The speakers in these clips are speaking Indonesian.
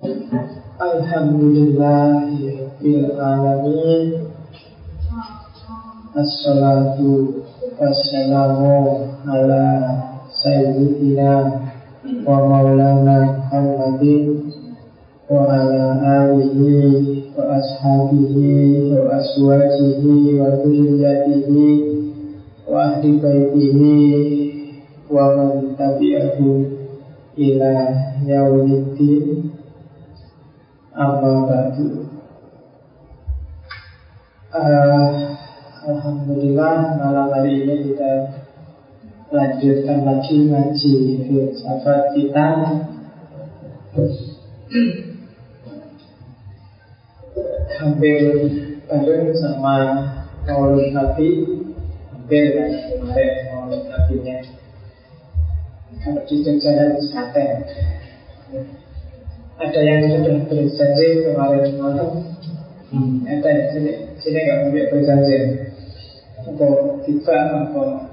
Alhamdulillahirabbil alamin. Assalatu wassalamu ala sayyidina wa maulana Muhammadin wa ala alihi wa ashabihi wa aswajihi wa dhurriyyatihi wa ahli baitihi wa man tabi'ahu ila yaumiddin amma ba'du uh, Alhamdulillah malam hari ini kita lanjutkan lagi ngaji filsafat kita. Hampir bareng sama Maulid Nabi. Hampir kan kemarin Maulid Nabi-nya. Kalau di Jogja dan Klaten ada yang sudah berjanji kemarin malam hmm. ada yang sini sini nggak mungkin berjanji untuk kita atau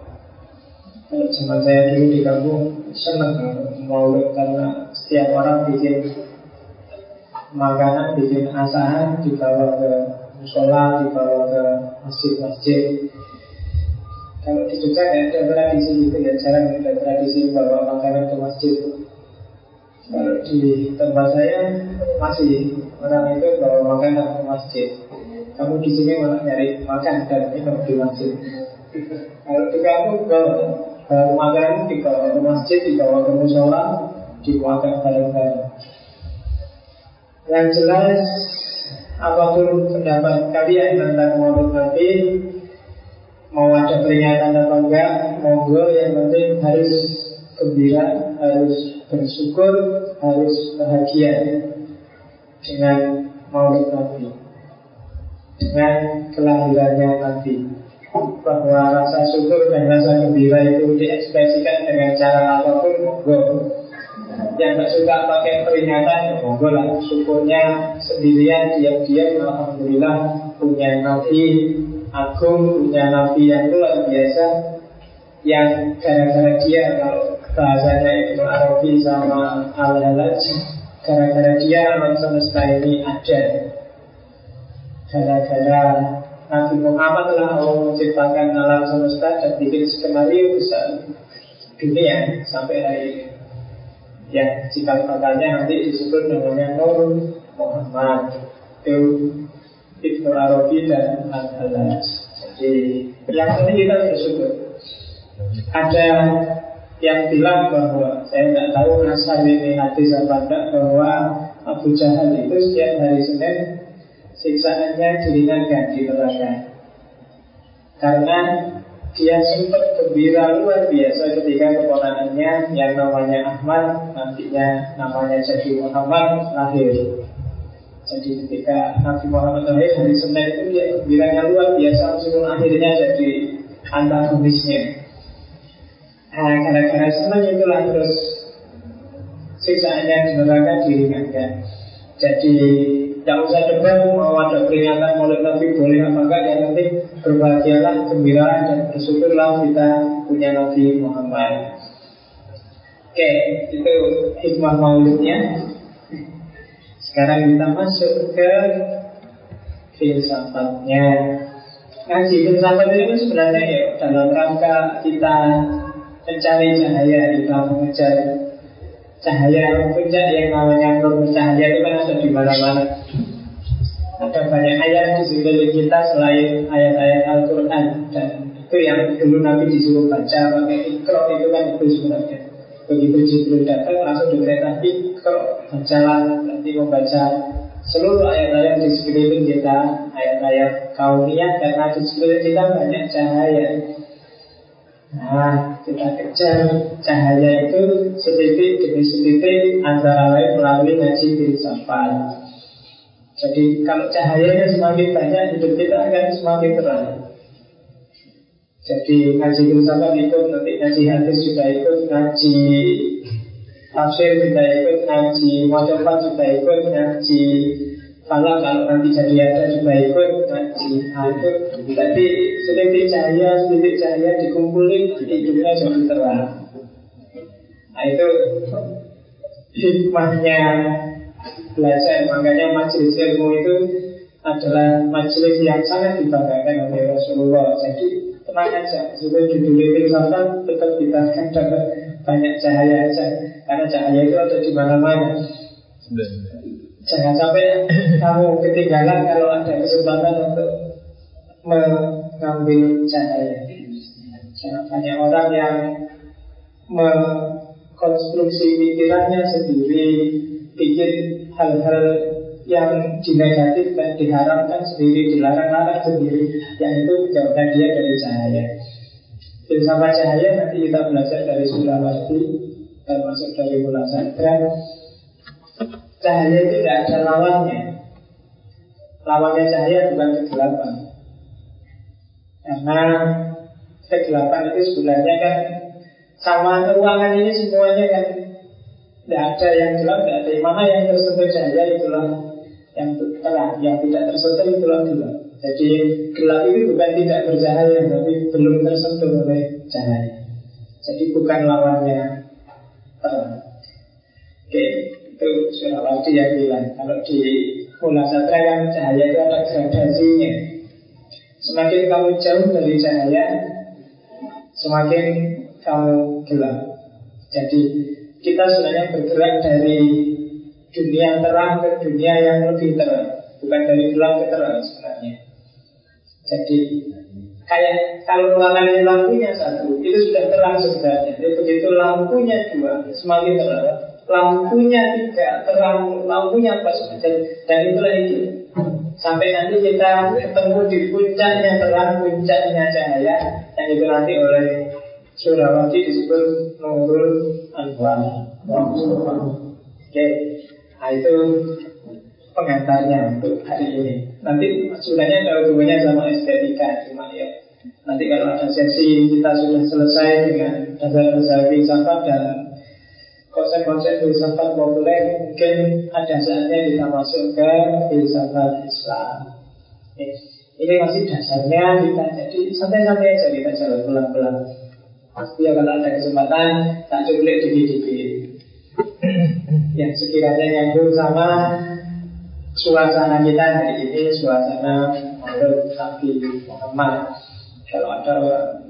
kalau zaman saya dulu di kampung senang mau karena setiap orang bikin makanan, bikin asahan dibawa ke musola, dibawa ke masjid-masjid kalau di Jogja ada tradisi itu ya jarang ada tradisi bawa makanan ke masjid. Kalau di tempat saya masih orang itu bawa makanan ke masjid. Kamu di sini malah nyari makan dan minum di masjid. Kalau di kamu bawa, bawa makanan dibawa ke masjid, dibawa ke musola, dimakan bareng-bareng. Yang jelas apa pun pendapat kalian tentang Maulid Nabi mau ada peringatan atau enggak, monggo yang penting harus gembira, harus bersyukur, harus bahagia dengan Maulid Nabi, dengan kelahirannya Nabi. Bahwa rasa syukur dan rasa gembira itu diekspresikan dengan cara apa pun, monggo. Yang tak suka pakai peringatan, monggo lah. Syukurnya sendirian, diam-diam, Alhamdulillah punya Nabi agung, punya nabi yang luar biasa yang gara-gara dia kalau bahasanya itu Arabi sama Al-Halaj gara-gara dia alam semesta ini ada gara-gara Nabi Muhammad telah Allah menciptakan alam semesta dan bikin skenario besar dunia sampai hari ini. Yang jika katanya nanti disebut namanya Nur Muhammad itu Ibnu Arabi dan Al-Halaj. Jadi yang ini kita bersyukur Ada yang bilang bahwa Saya tidak tahu asal ini hadis apa Bahwa Abu Jahal itu setiap hari Senin Siksaannya diringankan di neraka Karena dia sempat gembira luar biasa ketika keponakannya yang namanya Ahmad nantinya namanya jadi Muhammad lahir jadi ketika Nabi Muhammad lahir hari Senin itu dia gembiranya luar biasa meskipun akhirnya jadi antagonisnya. Nah, gara-gara senang itulah terus siksaannya di neraka diringankan. Jadi tidak usah debat mau ada peringatan mulai Nabi boleh apa enggak yang penting berbahagialah, gembira dan bersyukurlah kita punya Nabi Muhammad. Oke, itu hikmah maulidnya. Sekarang kita masuk ke filsafatnya. Ngaji filsafat itu sebenarnya ya dalam rangka kita mencari cahaya, kita mengejar cahaya puncak yang namanya nur cahaya itu kan ada di mana-mana. Ada banyak ayat di sekeliling kita selain ayat-ayat Al-Quran dan itu yang dulu Nabi disuruh baca pakai ikro itu kan itu sebenarnya. Begitu Jibril datang langsung diperintah ikro bacalah nanti membaca seluruh ayat-ayat di sekeliling kita ayat-ayat kauniyah karena di sekeliling kita banyak cahaya nah kita kejar cahaya itu setitik demi setitik antara lain melalui ngaji filsafat jadi kalau cahayanya semakin banyak hidup kita akan semakin terang jadi ngaji filsafat itu nanti ngaji hadis juga ikut ngaji tafsir kita ikut ngaji, modepan juga ikut ngaji, kalau kalau nanti jadi ada juga ikut ngaji. Nah itu berarti sedikit cahaya, sedikit cahaya dikumpulin hidupnya jadi terang. Nah itu hikmahnya belajar. Makanya majelis ilmu itu adalah majelis yang sangat dibanggakan oleh Rasulullah. Jadi tenang aja Meskipun judulnya filsafat tetap kita akan dapat banyak cahaya aja. Karena cahaya itu ada di mana-mana. Jangan sampai kamu ketinggalan kalau ada kesempatan untuk mengambil cahaya Jangan banyak orang yang mengkonstruksi pikirannya sendiri Bikin hal-hal yang dinegatifkan, diharamkan sendiri, dilarang-larang sendiri Yang itu menjauhkan dia dari cahaya. Sama cahaya nanti kita belajar dari Surawarti Termasuk dari Mula Sadra. Cahaya itu tidak ada lawannya. Lawannya cahaya bukan kegelapan Karena kegelapan itu sebenarnya kan Sama ruangan ini semuanya kan Tidak ada yang gelap, tidak ada yang mana yang tersentuh cahaya itulah yang terang, yang tidak tersentuh itulah gelap. Jadi gelap itu bukan tidak bercahaya, tapi belum tersentuh oleh cahaya. Jadi bukan lawannya terang. Oke, itu Surawati yang bilang. Kalau di Mula Satra kan cahaya itu ada gradasinya. Semakin kamu jauh dari cahaya, semakin kamu gelap. Jadi kita sebenarnya bergerak dari dunia terang ke dunia yang lebih terang. Bukan dari gelap ke terang sebenarnya. Jadi Kayak kalau ruangan lampunya satu Itu sudah terang sebenarnya. Jadi begitu lampunya dua Semakin terang Lampunya tiga terang Lampunya pas dan, dan itulah itu Sampai nanti kita ketemu di puncaknya terang Puncaknya cahaya Yang itu nanti oleh Surawati disebut Nurul Anwar Oke Nah itu pengantarnya untuk hari ini. Nanti sebenarnya ada hubungannya sama estetika, cuma ya nanti kalau ada sesi kita sudah selesai dengan dasar-dasar filsafat dan konsep-konsep filsafat populer, mungkin ada saatnya kita masuk ke filsafat Islam. Ini masih dasarnya kita jadi santai-santai aja kita jalan pelan-pelan. Pasti ya kalau ada kesempatan tak cukup dikit-dikit yang sekiranya nyambung sama suasana kita hari ini suasana menurut Nabi Muhammad kalau ada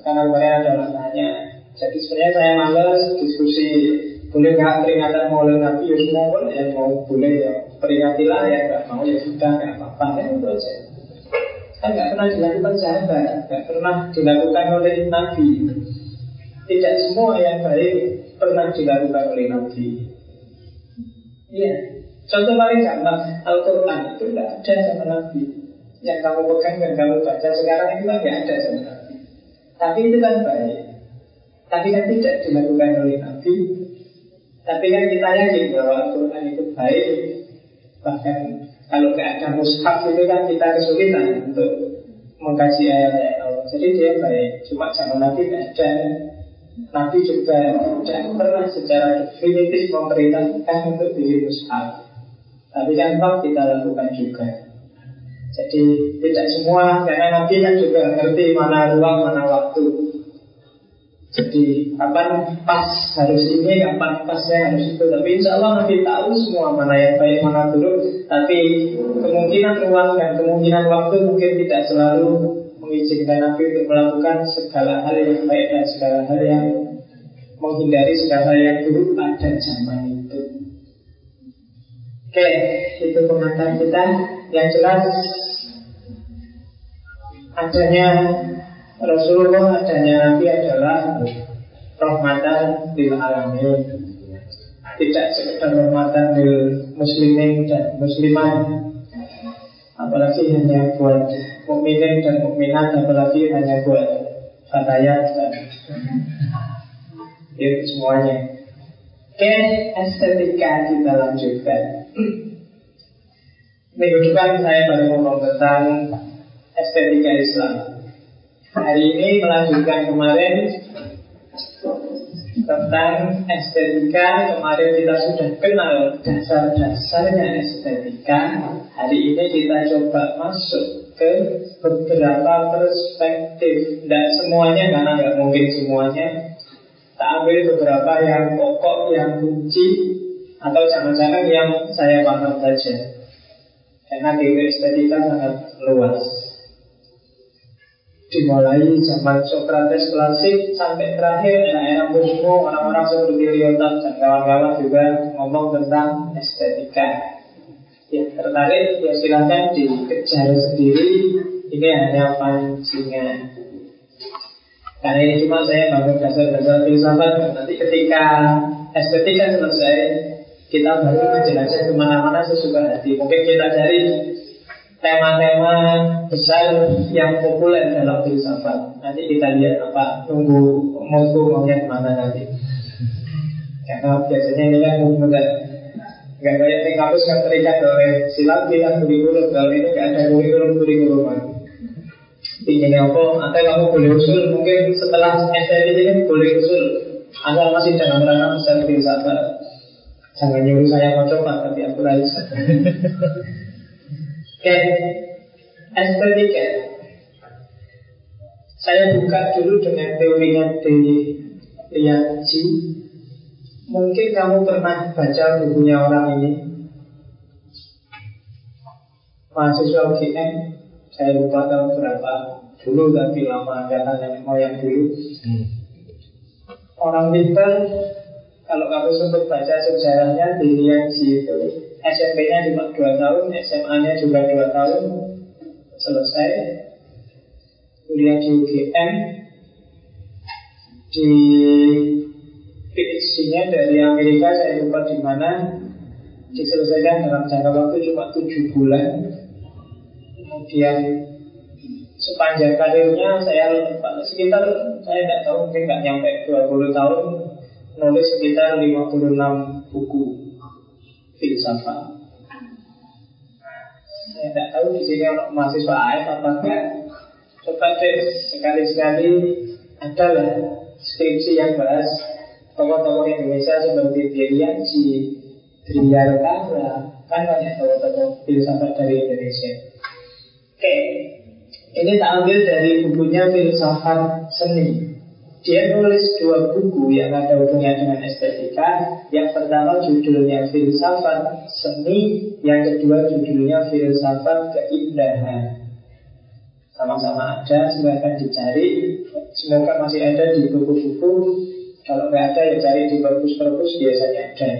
karena kemarin ada orang tanya jadi sebenarnya saya males diskusi boleh nggak peringatan maulid Nabi ya semua boleh ya mau boleh ya peringatilah ya nggak mau ya sudah nggak apa-apa ya itu aja kan nggak pernah dilakukan sahabat nggak pernah dilakukan oleh Nabi tidak semua yang baik pernah dilakukan oleh Nabi Iya. Contoh paling gampang, Al-Quran itu tidak ada sama Nabi. Yang kamu pegang dan kamu baca sekarang itu kan tidak ada sama Nabi. Tapi itu kan baik. Tapi kan tidak dilakukan oleh Nabi. Tapi kan kita yakin bahwa Al-Quran itu baik. Bahkan kalau tidak ada mushaf itu kan kita kesulitan untuk mengkaji ayat-ayat Allah. Jadi dia baik. Cuma zaman Nabi tidak ada Nabi juga tidak pernah secara definitif memerintahkan untuk bikin mushaf. Tapi kan toh kita lakukan juga. Jadi tidak semua karena Nabi kan juga ngerti mana ruang mana waktu. Jadi kapan pas harus ini, kapan pasnya harus itu. Tapi insya Allah Nabi tahu semua mana yang baik, mana buruk. Tapi kemungkinan ruang dan kemungkinan waktu mungkin tidak selalu mengizinkan Nabi untuk melakukan segala hal yang baik dan segala hal yang menghindari segala hal yang buruk pada zaman itu. Oke, itu pengantar kita yang jelas adanya Rasulullah, adanya Nabi adalah rahmatan lil alamin. Tidak sekedar rahmatan lil muslimin dan muslimah apalagi hanya buat mukminin dan mukminat apalagi hanya buat fatayat dan itu semuanya. Oke, estetika kita lanjutkan. Minggu depan saya baru ngomong tentang estetika Islam Hari ini melanjutkan kemarin tentang estetika. Kemarin kita sudah kenal dasar-dasarnya estetika. Hari ini kita coba masuk ke beberapa perspektif. Tidak semuanya karena nggak mungkin semuanya. Tak ambil beberapa yang pokok, yang kunci Atau jangan-jangan yang saya paham saja. Karena teori estetika sangat luas Dimulai zaman Socrates klasik sampai terakhir era-era Musmo orang-orang seperti Lyotard dan kawan-kawan juga ngomong tentang estetika. Ya tertarik ya silahkan dikejar sendiri. Ini hanya pancingan. Karena ini cuma saya bangun dasar-dasar filsafat Nanti ketika estetika selesai Kita baru menjelajah ke mana-mana sesuka hati Mungkin kita cari tema-tema besar yang populer dalam filsafat. Nanti kita lihat apa Nunggu nunggu maunya ke mana nanti. Karena biasanya ini kan mudah. Gak kayak di kampus kan terikat oleh silat kita kurikulum. Kalau ini gak ada kurikulum-kurikulum ingin apa? Atau kamu boleh usul mungkin setelah STT ini boleh usul. Asal masih dalam rangka besar filsafat. Jangan nyuruh saya mau coba tapi aku bisa oke estetika saya buka dulu dengan teorinya di Lianji Mungkin kamu pernah baca bukunya orang ini? Mahasiswa UGM saya lupa tahun berapa. Dulu tapi lama data nenek moyang dulu. Hmm. Orang pintar kalau kamu sempat baca sejarahnya di Lianji itu SMP-nya cuma 2 tahun, SMA-nya juga 2 tahun selesai. Kuliah di UGM di PhD-nya dari Amerika saya lupa di mana. Diselesaikan dalam jangka waktu cuma 7 bulan. Kemudian sepanjang karirnya saya sekitar saya tidak tahu mungkin nggak nyampe 20 tahun nulis sekitar 56 buku filsafat. Saya tidak tahu di sini orang mahasiswa AF apa enggak. Coba deh sekali-sekali adalah skripsi yang bahas tokoh-tokoh Indonesia seperti Dirianji, Triyarkara, kan banyak tokoh-tokoh filsafat dari Indonesia. Oke, ini tak ambil dari bukunya Filsafat Seni. Dia nulis dua buku yang ada hubungannya dengan estetika. Yang pertama judulnya Filsafat Seni, yang kedua judulnya Filsafat Keindahan. Sama-sama ada, silahkan dicari. Semoga masih ada di buku-buku. Kalau nggak ada ya cari di perpus-perpus biasanya ada.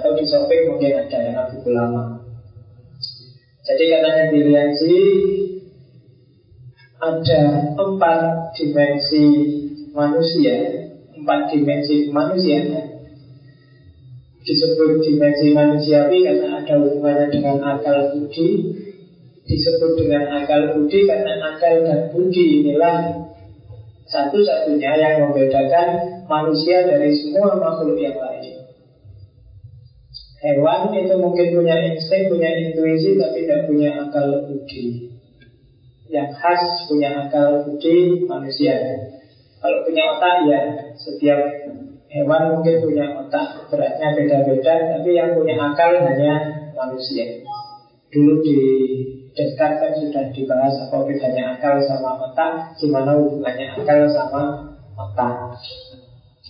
Atau di shopping mungkin ada yang buku lama. Jadi katanya Diliansi ada empat dimensi manusia, empat dimensi manusia disebut dimensi manusiawi karena ada hubungannya dengan akal budi disebut dengan akal budi karena akal dan budi inilah satu-satunya yang membedakan manusia dari semua makhluk yang lain Hewan itu mungkin punya insting, punya intuisi, tapi tidak punya akal budi. Yang khas punya akal budi manusia. Kalau punya otak ya setiap hewan mungkin punya otak beratnya beda-beda, tapi yang punya akal hanya manusia. Dulu di Descartes kan sudah dibahas apa bedanya akal sama otak, gimana hubungannya akal sama otak.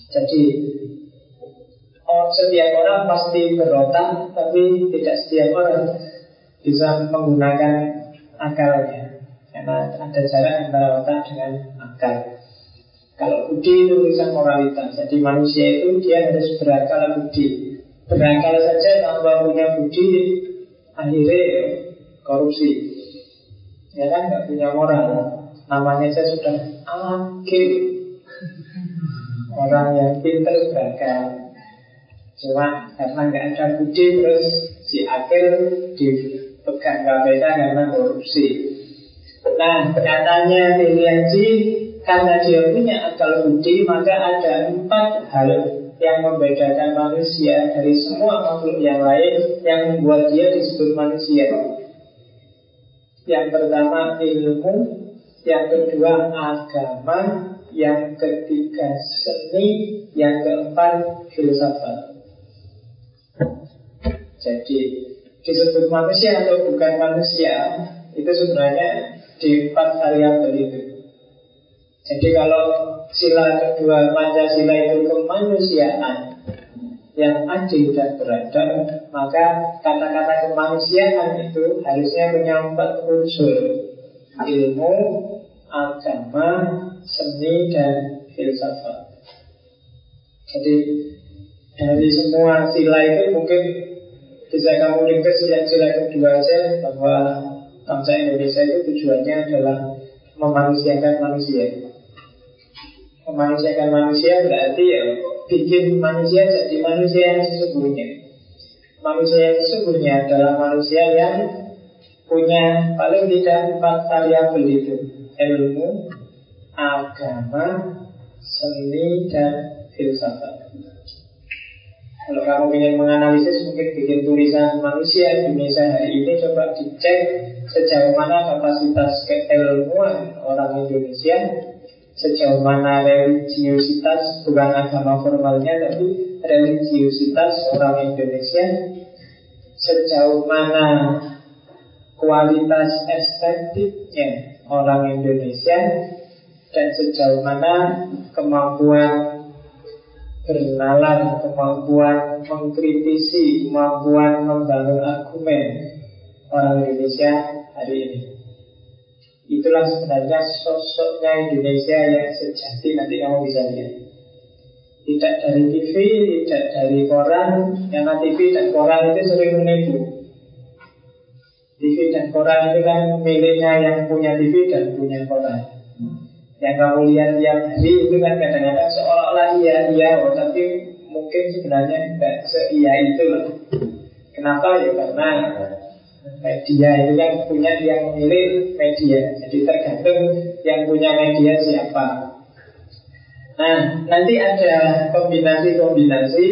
Jadi Oh, setiap orang pasti berotak, tapi tidak setiap orang bisa menggunakan akalnya. Karena ada jarak antara otak dengan akal. Kalau budi itu bisa moralitas. Jadi manusia itu dia harus berakal budi. Berakal saja tanpa punya budi, akhirnya korupsi. Ya kan nggak punya moral. Namanya saya sudah akil. Orang yang pintar berakal Cuma karena nggak ada budi terus si akhir dipegang KPK karena korupsi. Nah katanya Tilianji karena dia punya akal budi maka ada empat hal yang membedakan manusia dari semua makhluk yang lain yang membuat dia disebut manusia. Yang pertama ilmu, yang kedua agama, yang ketiga seni, yang keempat filsafat. Jadi disebut manusia atau bukan manusia itu sebenarnya di empat variabel itu. Jadi kalau sila kedua Pancasila itu kemanusiaan, yang adil dan beradab, maka kata-kata kemanusiaan itu harusnya punya empat unsur. Ilmu, agama, seni, dan filsafat. Jadi dari semua sila itu mungkin bisa kamu ringkas yang sila kedua aja bahwa bangsa Indonesia itu tujuannya adalah memanusiakan manusia. Memanusiakan manusia berarti ya bikin manusia jadi manusia yang sesungguhnya. Manusia yang sesungguhnya adalah manusia yang punya paling tidak empat variabel itu ilmu, agama, seni, dan filsafat. Kalau kamu ingin menganalisis mungkin bikin tulisan manusia Indonesia hari ini coba dicek sejauh mana kapasitas keilmuan orang Indonesia sejauh mana religiositas bukan agama formalnya tapi religiositas orang Indonesia sejauh mana kualitas estetiknya orang Indonesia dan sejauh mana kemampuan bernalar, kemampuan mengkritisi, kemampuan membangun argumen orang Indonesia hari ini. Itulah sebenarnya sosoknya Indonesia yang sejati nanti kamu bisa lihat. Tidak dari TV, tidak dari koran, karena TV dan koran itu sering menipu. TV dan koran itu kan miliknya yang punya TV dan punya koran. Yang kamu lihat tiap hari itu kan kadang-kadang seolah-olah iya iya, oh, tapi mungkin sebenarnya tidak seia itu. Kenapa ya? Karena media itu kan punya yang memilih media. Jadi tergantung yang punya media siapa. Nah nanti ada kombinasi-kombinasi.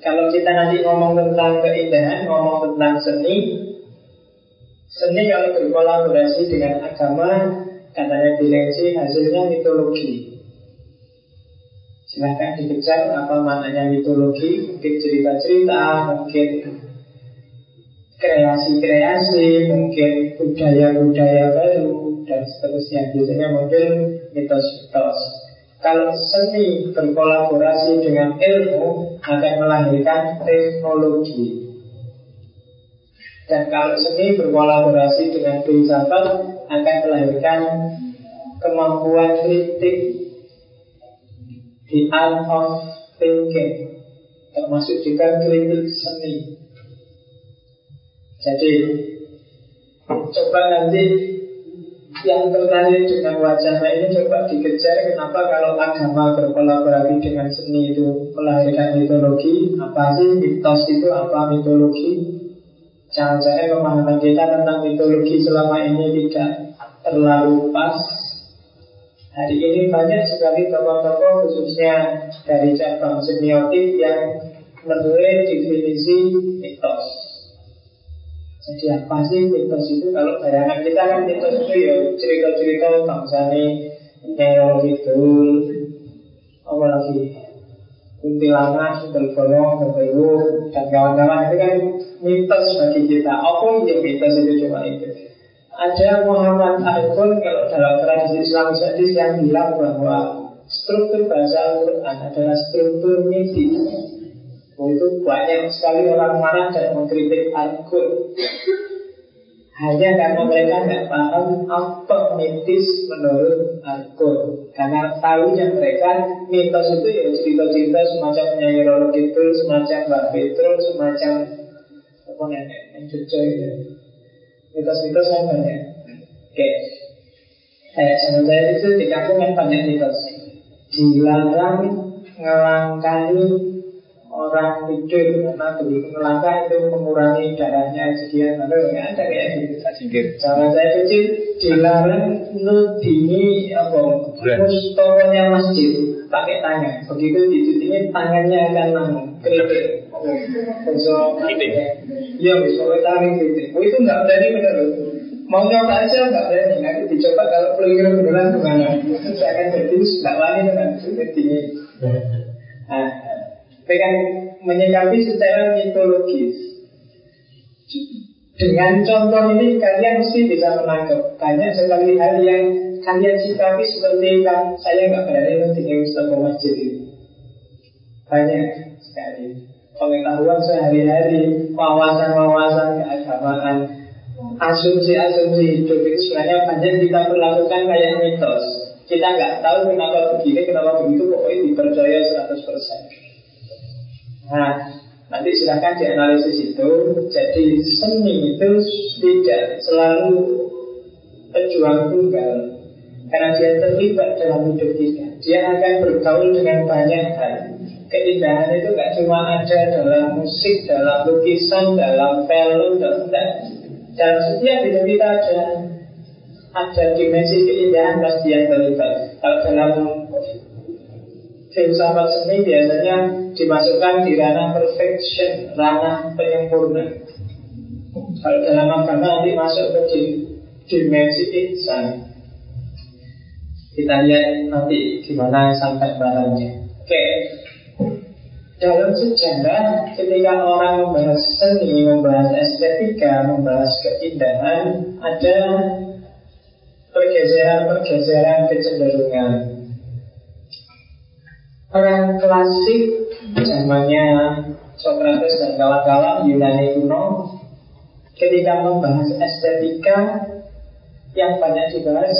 Kalau kita nanti ngomong tentang keindahan ngomong tentang seni seni kalau berkolaborasi dengan agama katanya direksi hasilnya mitologi. Silahkan dikejar apa maknanya mitologi mungkin cerita-cerita mungkin kreasi-kreasi, mungkin budaya-budaya baru, dan seterusnya. Biasanya mungkin mitos-mitos. Kalau seni berkolaborasi dengan ilmu akan melahirkan teknologi. Dan kalau seni berkolaborasi dengan filsafat akan melahirkan kemampuan kritik di art of thinking termasuk juga kritik seni jadi coba nanti yang tertarik dengan wajahnya ini coba dikejar. Kenapa kalau agama berkolaborasi dengan seni itu melahirkan mitologi? Apa sih mitos itu? Apa mitologi? Jangan-jangan pemahaman kita tentang mitologi selama ini tidak terlalu pas. Hari ini banyak sekali tokoh-tokoh khususnya dari cabang semiotik yang menulis definisi mitos jadi apa sih mitos itu? Kalau bayangan kita kan mitos itu ya cerita-cerita bangsa ini Nyero gitu Apa lagi? Kuntilanak, Bolong, Bebewu Dan kawan-kawan. Itu kan mitos bagi kita. Apa yang mitos itu cuma itu? Ada Muhammad Al-Qur Kalau dalam tradisi Islam hadis yang bilang bahwa Struktur bahasa Al-Quran adalah struktur mitis itu banyak sekali orang marah dan mengkritik Al-Qur. Hanya karena mereka tidak paham apa mitis menurut Al-Qur. Karena tahunya mereka mitos itu ya cerita-cerita semacam Nyai Roro Kidul, semacam Mbak Petrul, semacam apa nenek yang cucu itu. Mitos-mitos yang banyak Oke. Kayak sama itu di kampung yang banyak mitos. Dilarang ngelangkani orang tidur karena begitu melangkah itu mengurangi darahnya sekian lalu nggak ada kayak gitu cara saya kecil dilarang nudini apa mustokonya masjid pakai tangan. Begitu dicucinya tangannya akan nanggung. Kritik so iya misalnya tarik oh itu nggak berani benar mau nyoba aja nggak berani. Nanti dicoba kalau peluru beneran gimana? Saya akan jadi nggak wani dengan jadi nah dengan menyikapi secara mitologis. Dengan contoh ini kalian mesti bisa menangkap banyak sekali hal yang kalian sikapi seperti kan saya nggak berani mentinggi Mustafa Masjid ini. Banyak sekali Pengetahuan sehari-hari Wawasan-wawasan keagamaan Asumsi-asumsi hidup itu sebenarnya banyak kita perlakukan kayak mitos Kita nggak tahu kenapa begini, kenapa begitu Pokoknya dipercaya 100% Nah, nanti silahkan dianalisis itu. Jadi seni itu tidak selalu pejuang tunggal. Karena dia terlibat dalam hidup kita. Dia akan bergaul dengan banyak hal. Keindahan itu gak cuma ada dalam musik, dalam lukisan, dalam film, dalam, dalam setiap hidup kita ada ada dimensi keindahan pasti yang terlibat. Kalau dalam filsafat seni biasanya dimasukkan di ranah perfection, ranah penyempurna. Kalau dalam agama nanti masuk ke dimensi insan, kita lihat nanti gimana sampai barangnya. Oke. Dalam sejarah ketika orang membahas seni, membahas estetika, membahas keindahan, ada pergeseran-pergeseran kecenderungan. Orang klasik zamannya Socrates dan kawan-kawan Yunani kuno ketika membahas estetika yang banyak dibahas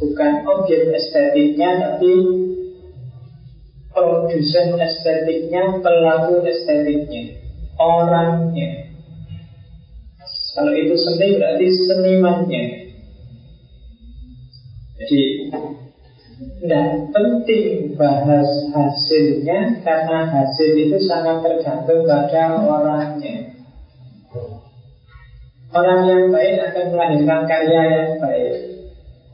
bukan objek estetiknya tapi produsen estetiknya, pelaku estetiknya, orangnya. Kalau itu seni berarti senimannya. Jadi tidak penting bahas hasilnya karena hasil itu sangat tergantung pada orangnya. Orang yang baik akan melahirkan karya yang baik.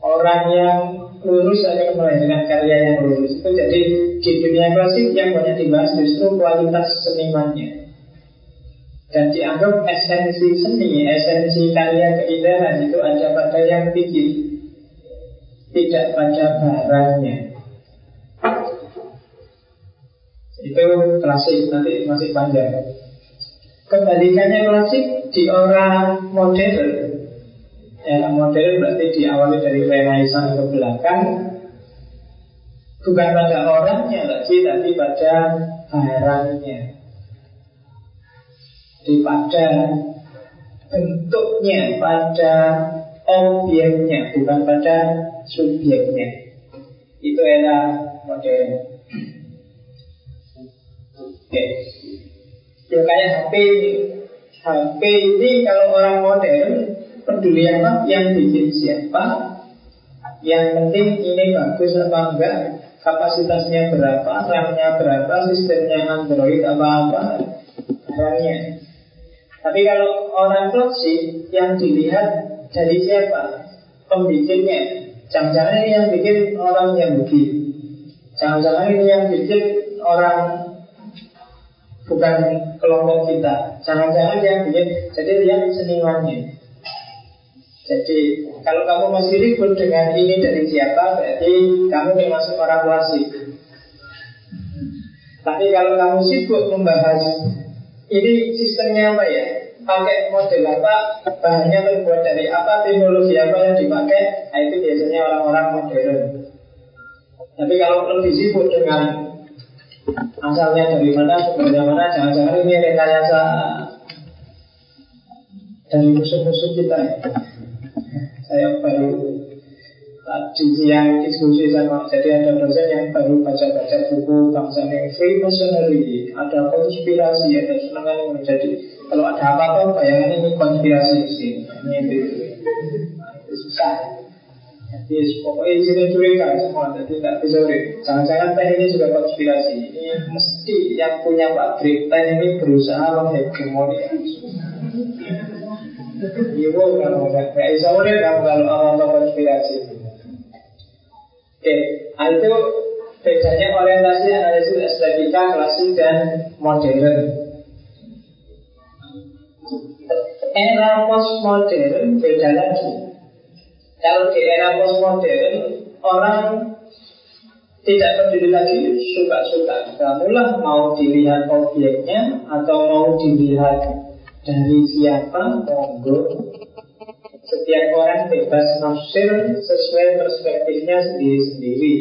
Orang yang lurus akan melahirkan karya yang lurus Itu jadi di dunia klasik yang banyak dibahas justru kualitas senimannya Dan dianggap esensi seni, esensi karya keindahan itu ada pada yang bikin Tidak pada barangnya Itu klasik, nanti masih panjang. Kembalikannya klasik di orang modern. Era modern berarti diawali dari Renaissance ke belakang. Bukan pada orangnya lagi tapi pada barangnya jadi pada bentuknya pada objeknya bukan pada subjeknya itu era modern. Oke. Ya kayak HP HP ini. Kalau orang modern peduli apa? Yang bikin siapa? Yang penting ini bagus apa enggak? Kapasitasnya berapa? RAM-nya berapa? Sistemnya Android apa-apa barangnya tapi kalau orang toksik yang dilihat dari siapa? Pembikinnya jangan-jangan ini yang bikin orang yang bikin jangan-jangan ini yang bikin orang bukan kelompok kita jangan-jangan yang bikin jadi lihat senimannya. Jadi kalau kamu masih ribut dengan ini dari siapa Berarti kamu termasuk orang klasik Tapi kalau kamu sibuk membahas Ini sistemnya apa ya Pakai model apa Bahannya terbuat dari apa Teknologi apa yang dipakai Nah itu biasanya orang-orang modern. Tapi kalau lebih sibuk dengan Asalnya dari mana, sebenarnya mana Jangan-jangan ini rekayasa Dari musuh-musuh kita saya baru tadi siang diskusi sama jadi ada dosen yang baru baca-baca buku bangsa yang Freemasonry ada konspirasi ada senangan yang menjadi kalau ada apa-apa bayangan ini konspirasi sih ini itu susah. Jadi pokoknya isinya curiga semua jadi tidak bisa jangan-jangan teh ini juga konspirasi. Ini mesti yang punya pabrik teh ini berusaha menghegemoni. Ibu kalau nggak bisa udah kamu kalau awal konspirasi. Oke, nah itu bedanya orientasi analisis estetika klasik dan modern. Era postmodern beda lagi. Kalau di era postmodern orang tidak peduli lagi suka-suka. Kamulah mau dilihat objeknya atau mau dilihat dari siapa monggo setiap orang bebas nafsir sesuai perspektifnya sendiri-sendiri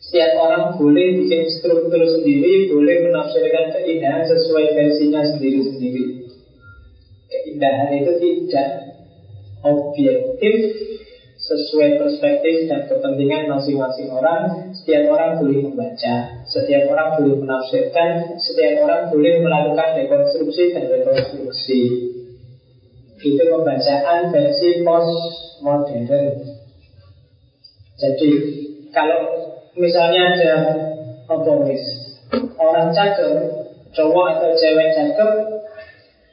Setiap orang boleh bikin struktur sendiri, boleh menafsirkan keindahan sesuai versinya sendiri-sendiri. Keindahan itu tidak objektif sesuai perspektif dan kepentingan masing-masing orang. Setiap orang boleh membaca, setiap orang boleh menafsirkan, setiap orang boleh melakukan rekonstruksi dan rekonstruksi. Itu pembacaan versi postmodern. Jadi kalau misalnya ada otomis orang cakep, cowok atau cewek cakep,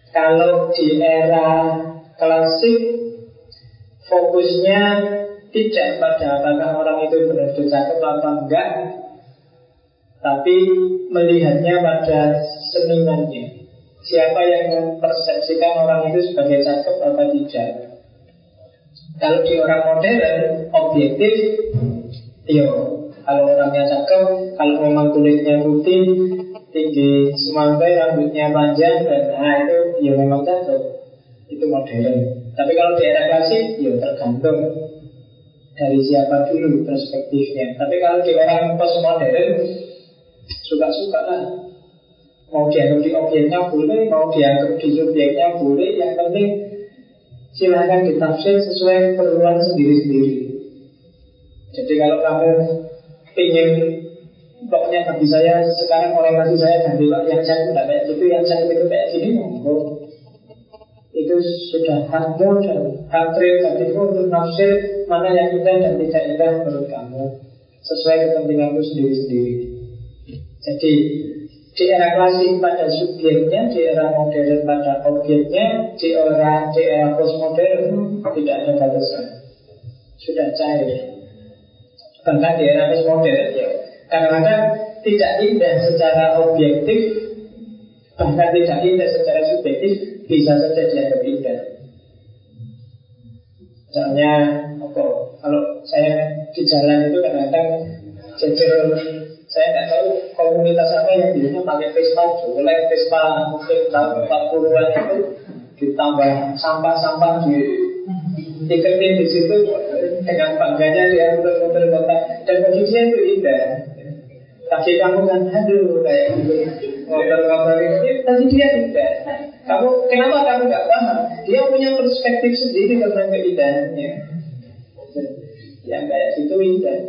kalau di era klasik fokusnya tidak pada apakah orang itu benar-benar cakep apa enggak tapi melihatnya pada senimannya. Siapa yang mempersepsikan orang itu sebagai cakep apa tidak? Kalau di orang modern objektif yo kalau orangnya cakep kalau memang kulitnya putih tinggi semangkai rambutnya panjang dan nah itu ya memang cakep itu modern tapi kalau di era klasik, ya tergantung dari siapa dulu perspektifnya. Tapi kalau di era postmodern, suka-suka lah. Mau dianggap di objeknya boleh, mau dianggap di subjeknya boleh. Yang penting silahkan ditafsir sesuai keperluan sendiri-sendiri. Jadi kalau kamu ingin pokoknya bagi saya sekarang orientasi saya ganti yang saya tidak kayak gitu, yang saya itu kayak gini, monggo itu sudah hakmu dan hak prerogatifmu untuk nafsir mana yang indah dan tidak indah menurut kamu sesuai kepentinganmu sendiri-sendiri. Jadi di era klasik pada subjeknya, di era modern pada objeknya, di era di era postmodern tidak ada batasan, sudah cair. Bahkan di era postmodern ya, kadang-kadang tidak indah secara objektif, bahkan tidak indah secara subjektif, bisa saja dianggap indah. Misalnya, apa, kalau saya di jalan itu kadang-kadang jejer saya nggak tahu komunitas apa yang biasanya pakai Vespa boleh Vespa mungkin tahun 40-an itu ditambah sampah-sampah di tiketin di situ dengan bangganya dia muter-muter kota dan bagi dia itu indah tapi kamu kan aduh kayak gitu ngobrol-ngobrol ini tapi dia tidak kamu kenapa kamu nggak paham? Dia punya perspektif sendiri tentang keindahannya. Yang kayak situ indah.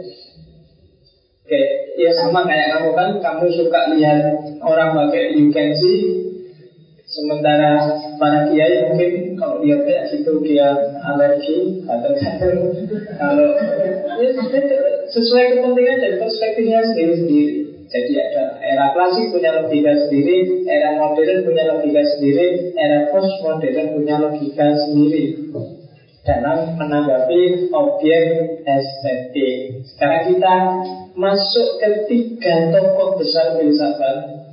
Oke, ya sama kayak kamu kan, kamu suka lihat orang pakai see, Sementara para kiai mungkin kalau lihat kayak situ dia alergi atau kalau ya, sesuai kepentingan dan perspektifnya sendiri-sendiri. Jadi ada era klasik punya logika sendiri, era modern punya logika sendiri, era postmodern punya logika sendiri dalam menanggapi objek estetik. Sekarang kita masuk ke tiga tokoh besar filsafat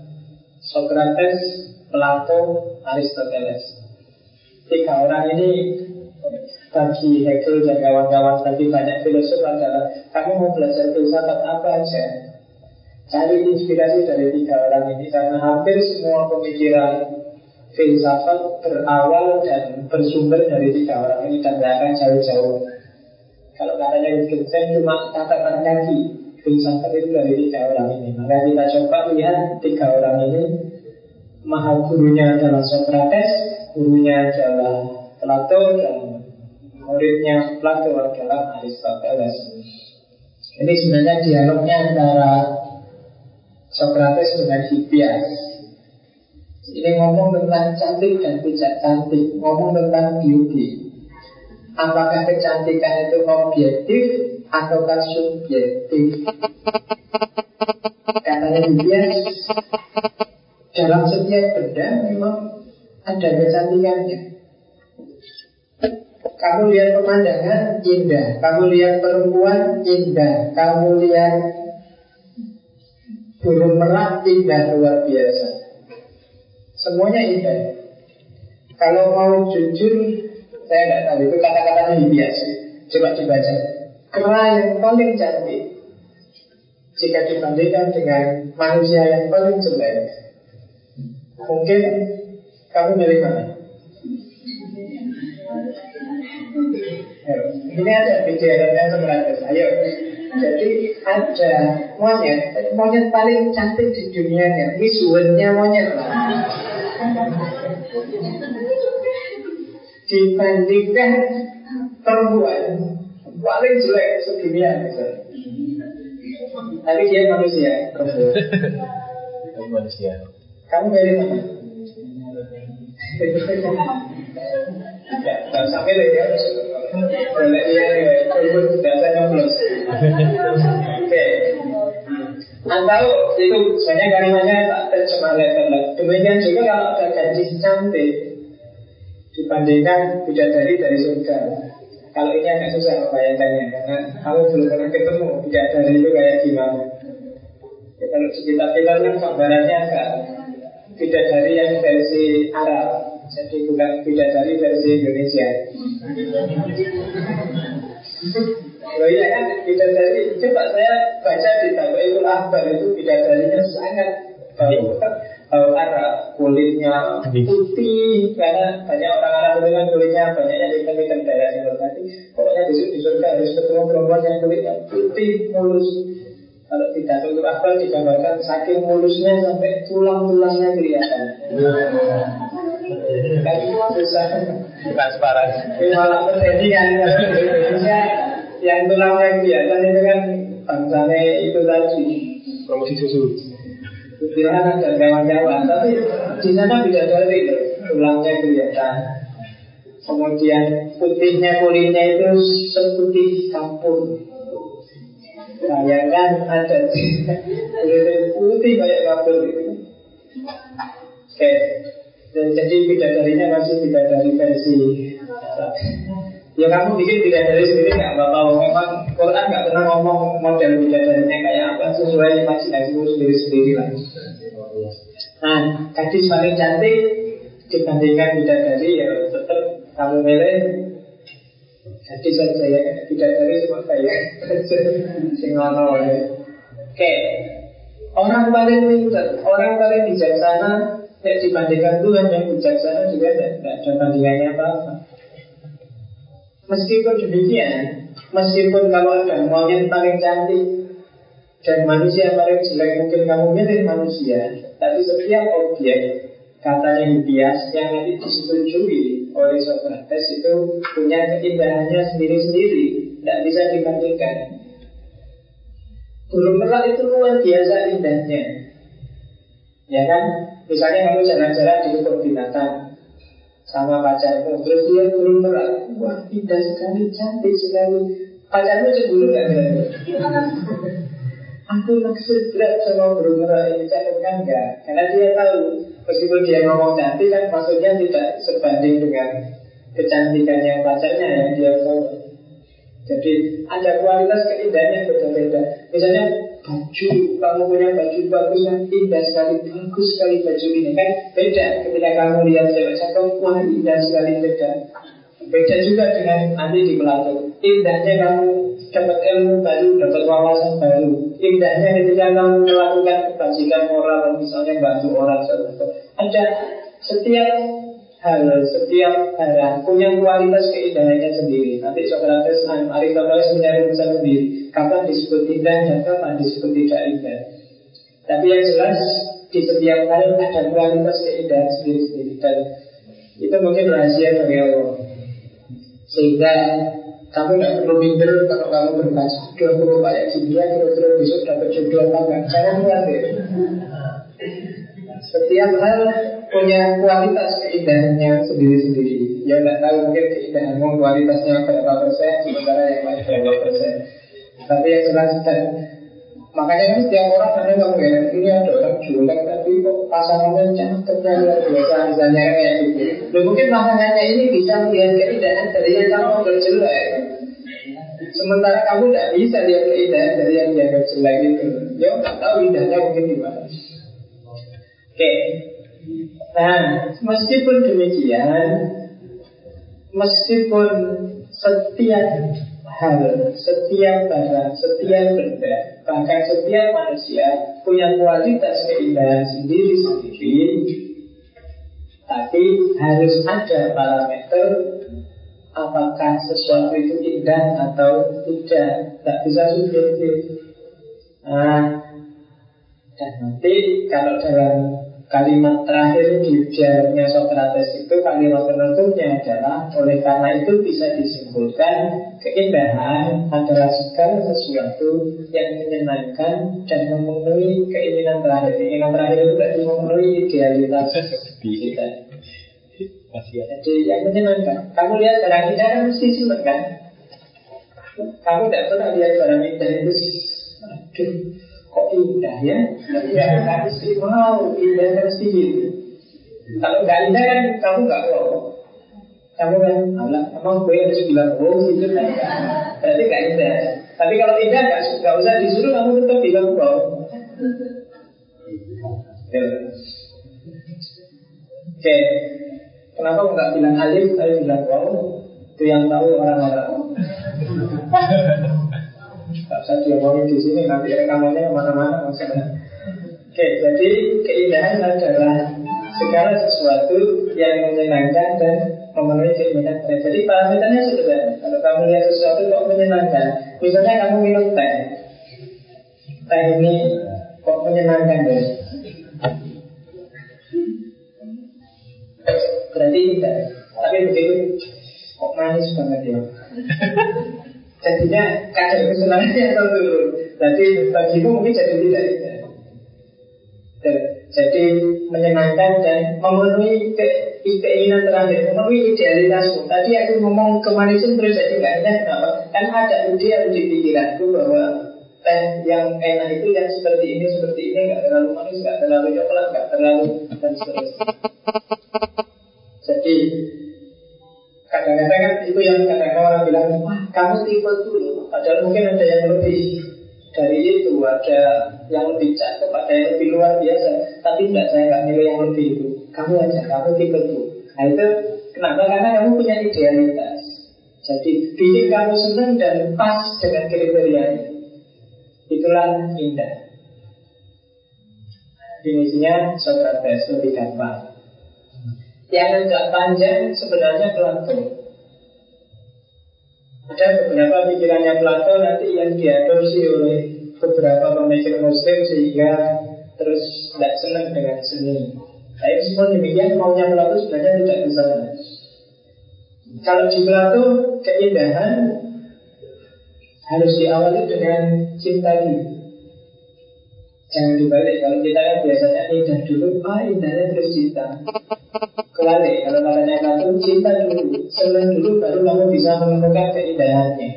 Socrates, Plato, Aristoteles. Tiga orang ini bagi Hegel dan kawan-kawan bagi banyak filosof adalah kamu mau belajar filsafat apa aja Cari inspirasi dari tiga orang ini karena hampir semua pemikiran filsafat berawal dan bersumber dari tiga orang ini dan gak akan jauh-jauh. Kalau katanya Wittgenstein cuma katakan kaki, filsafat itu dari tiga orang ini. Maka kita coba lihat tiga orang ini. Maha gurunya adalah Socrates, gurunya adalah Plato dan muridnya Plato adalah Aristoteles. Ini sebenarnya dialognya antara Socrates dengan Hippias Ini ngomong tentang cantik dan tidak cantik Ngomong tentang beauty Apakah kecantikan itu objektif ataukah subjektif? Katanya Hippias Dalam setiap benda memang ada kecantikannya. Kamu lihat pemandangan indah, kamu lihat perempuan indah, kamu lihat Burung merak indah luar biasa. Semuanya indah. Kalau mau jujur Saya tidak tahu. Itu kata-katanya biasa Coba dibaca. Kera yang paling cantik. Jika dibandingkan dengan manusia yang paling jelek Mungkin Kamu milih mana? Ini ada video yang Ayo Jadi ada monyet, monyet paling cantik di dunia Miss World-nya monyet Dibandingkan perempuan paling jelek sedunia misalnya. Tapi dia manusia, perempuan. manusia. Kamu dari mana? Ya, sampai ya. Boleh data nyoblos. Oke. Atau itu sebenarnya kalimatnya tak cuma level Demikian juga kalau ada gadis cantik dibandingkan bidadari dari surga. Kalau ini agak susah membayangkannya karena kamu belum pernah ketemu bidadari itu kayak gimana. Ya, kalau di kitab-kitab kan gambarannya agak bidadari yang versi Arab. Jadi bukan bidadari versi Indonesia. Loh iya kan? Bidadari Coba saya baca di itu Akbar itu bidadarinya sangat. Bau bau Arab kulitnya putih. Karena banyak orang Arab itu kan kulitnya banyak yang hitam-hitam daerah timur tadi. Pokoknya besok di surga harus ketemu perempuan yang kulitnya putih mulus kalau tidak itu akbar digambarkan saking mulusnya sampai tulang-tulangnya kelihatan. Kan susah. Transparan. Malah pertandingan Indonesia yang tulangnya kelihatan itu kan bangsanya itu tadi. Promosi susu. Kutilanan dan kawan-kawan. Tapi di sana tidak dari tulangnya kelihatan. Kemudian putihnya kulitnya itu seputih kampur Bayangkan ada. Kulit putih kayak kabel itu. Oke, jadi bidadarinya masih bidadari versi Ya kamu bikin bidadari sendiri nggak apa-apa. Memang Quran nggak pernah ngomong model bidadarinya kayak apa Sesuai imajinasimu sendiri-sendiri lah. Nah, gadis paling cantik dibandingkan bidadari ya tetap kamu milih jadi saya tidak dari semua saya. Singono ya Oke. Orang paling pintar Orang paling bijaksana Ya dibandingkan Tuhan yang bijaksana juga tidak, ada bandingannya apa-apa. Meskipun demikian Meskipun kalau ada monyet paling cantik Dan manusia paling jelek Mungkin kamu milih manusia Tapi setiap objek Katanya bias yang nanti disetujui oleh Socrates itu punya keindahannya sendiri-sendiri, tidak bisa dibandingkan. Burung merak itu luar biasa indahnya, ya kan? Misalnya kamu jalan-jalan di kebun binatang sama pacarmu, terus dia burung merak, wah indah sekali, cantik sekali. Pacarmu cemburu nggak Aku maksud berat sama ini kan enggak. Karena dia tahu Meskipun dia ngomong cantik kan maksudnya tidak sebanding dengan kecantikannya pacarnya yang dia tahu. Jadi ada kualitas keindahan yang berbeda-beda. Misalnya baju, kamu punya baju bagus yang indah sekali Bagus sekali baju ini kan? Beda Ketika kamu lihat cewek cakep, wah indah sekali beda. Beda juga dengan nanti di Plato Indahnya kamu dapat ilmu baru, dapat wawasan baru. Indahnya ketika kamu melakukan kebajikan moral, misalnya bantu orang sebagainya. Ada setiap hal, setiap barang punya kualitas keindahannya sendiri. Nanti Socrates, Aristoteles mencari urusan sendiri. Kapan disebut indah dan kapan disebut tidak indah. Tapi yang jelas di setiap hal ada kualitas keindahan sendiri-sendiri dan itu mungkin rahasia dari Allah. Sehingga kamu tidak perlu minder kalau kamu berbaca aku kayak gini ya kira-kira besok dapat jodoh apa enggak Jangan khawatir Setiap hal punya kualitas keindahannya sendiri-sendiri. Ya tidak tahu mungkin keindahanmu kualitasnya berapa persen Sementara yang lain berapa persen. Tapi yang jelas dan Makanya kan setiap orang ada ya Ini ada orang julek tapi kok pasangannya cakepnya luar biasa Misalnya kayak gitu. Dan mungkin pasangannya ini bisa melihat keindahan dari yang kamu berjelek Sementara kamu tidak bisa lihat keindahan dari yang dianggap jelek itu. Ya nggak tahu indahnya mungkin gimana Oke. Nah meskipun demikian Meskipun setiap hal, setiap barang, setiap benda, bahkan setiap manusia punya kualitas keindahan sendiri-sendiri, tapi harus ada parameter apakah sesuatu itu indah atau tidak. Tidak bisa subjektif. Nah, dan nanti kalau dalam kalimat terakhir di dialognya Socrates itu kalimat penutupnya adalah oleh karena itu bisa disimpulkan keindahan adalah segala sesuatu yang menyenangkan dan memenuhi keinginan terakhir. Keinginan terakhir itu berarti memenuhi idealitas kita. Jadi yang menyenangkan. Kamu lihat barang indah kan mesti senang kan? Kamu tidak pernah lihat barang indah itu Aduh, kok indah ya? Ya, mesti mau indah kan mesti gitu. Kalau nggak indah kan kamu nggak mau. Kamu kan, Allah, emang gue harus bilang oh gitu kan? Berarti nggak indah. Tapi kalau indah nggak usah disuruh kamu tetap bilang wow. Oke, kenapa nggak bilang alif, tapi bilang wow? Itu yang tahu orang-orang. Tak usah diomongin di sini nanti rekamannya ke mana-mana maksudnya. Oke, jadi keindahan adalah segala sesuatu yang menyenangkan dan memenuhi keinginan kita. Jadi parameternya sederhana. Kalau kamu lihat sesuatu kok menyenangkan, misalnya kamu minum teh, teh ini kok menyenangkan ya? Berarti tidak. Tapi begitu kok manis banget ya. Jadinya kadar kesenangannya turun. Jadi bagimu mungkin jadi tidak Jadi menyenangkan dan memenuhi ke, keinginan terakhir, memenuhi idealitasmu. Tadi aku ngomong kemanisan terus jadi nggak enak kenapa? Kan ada yang di pikiranku bahwa teh yang enak itu yang seperti ini seperti ini nggak terlalu manis, nggak terlalu coklat, nggak terlalu dan seterusnya. Jadi Kadang-kadang kan itu yang kadang-kadang orang bilang, wah kamu tipe dulu. Padahal mungkin ada yang lebih dari itu, ada yang lebih cakep, ada yang lebih luar biasa. Tapi tidak, saya nggak milih yang lebih itu. Kamu aja, kamu tipe dulu. Nah itu kenapa? Karena kamu punya idealitas. Jadi bikin kamu senang dan pas dengan kriterianya. Itulah indah. Definisinya Socrates lebih gampang. Yang agak panjang sebenarnya Plato. Ada beberapa pikirannya Plato nanti yang diadopsi oleh beberapa pemikir muslim sehingga terus tidak senang dengan seni. Tapi semua demikian maunya Plato sebenarnya tidak bisa. Kalau di Plato keindahan harus diawali dengan cinta dulu. Jangan dibalik, kalau kita kan biasanya indah dulu, ah indahnya terus cinta Kebalik, kalau katanya kamu cinta dulu, senang dulu, baru kamu bisa menemukan keindahannya.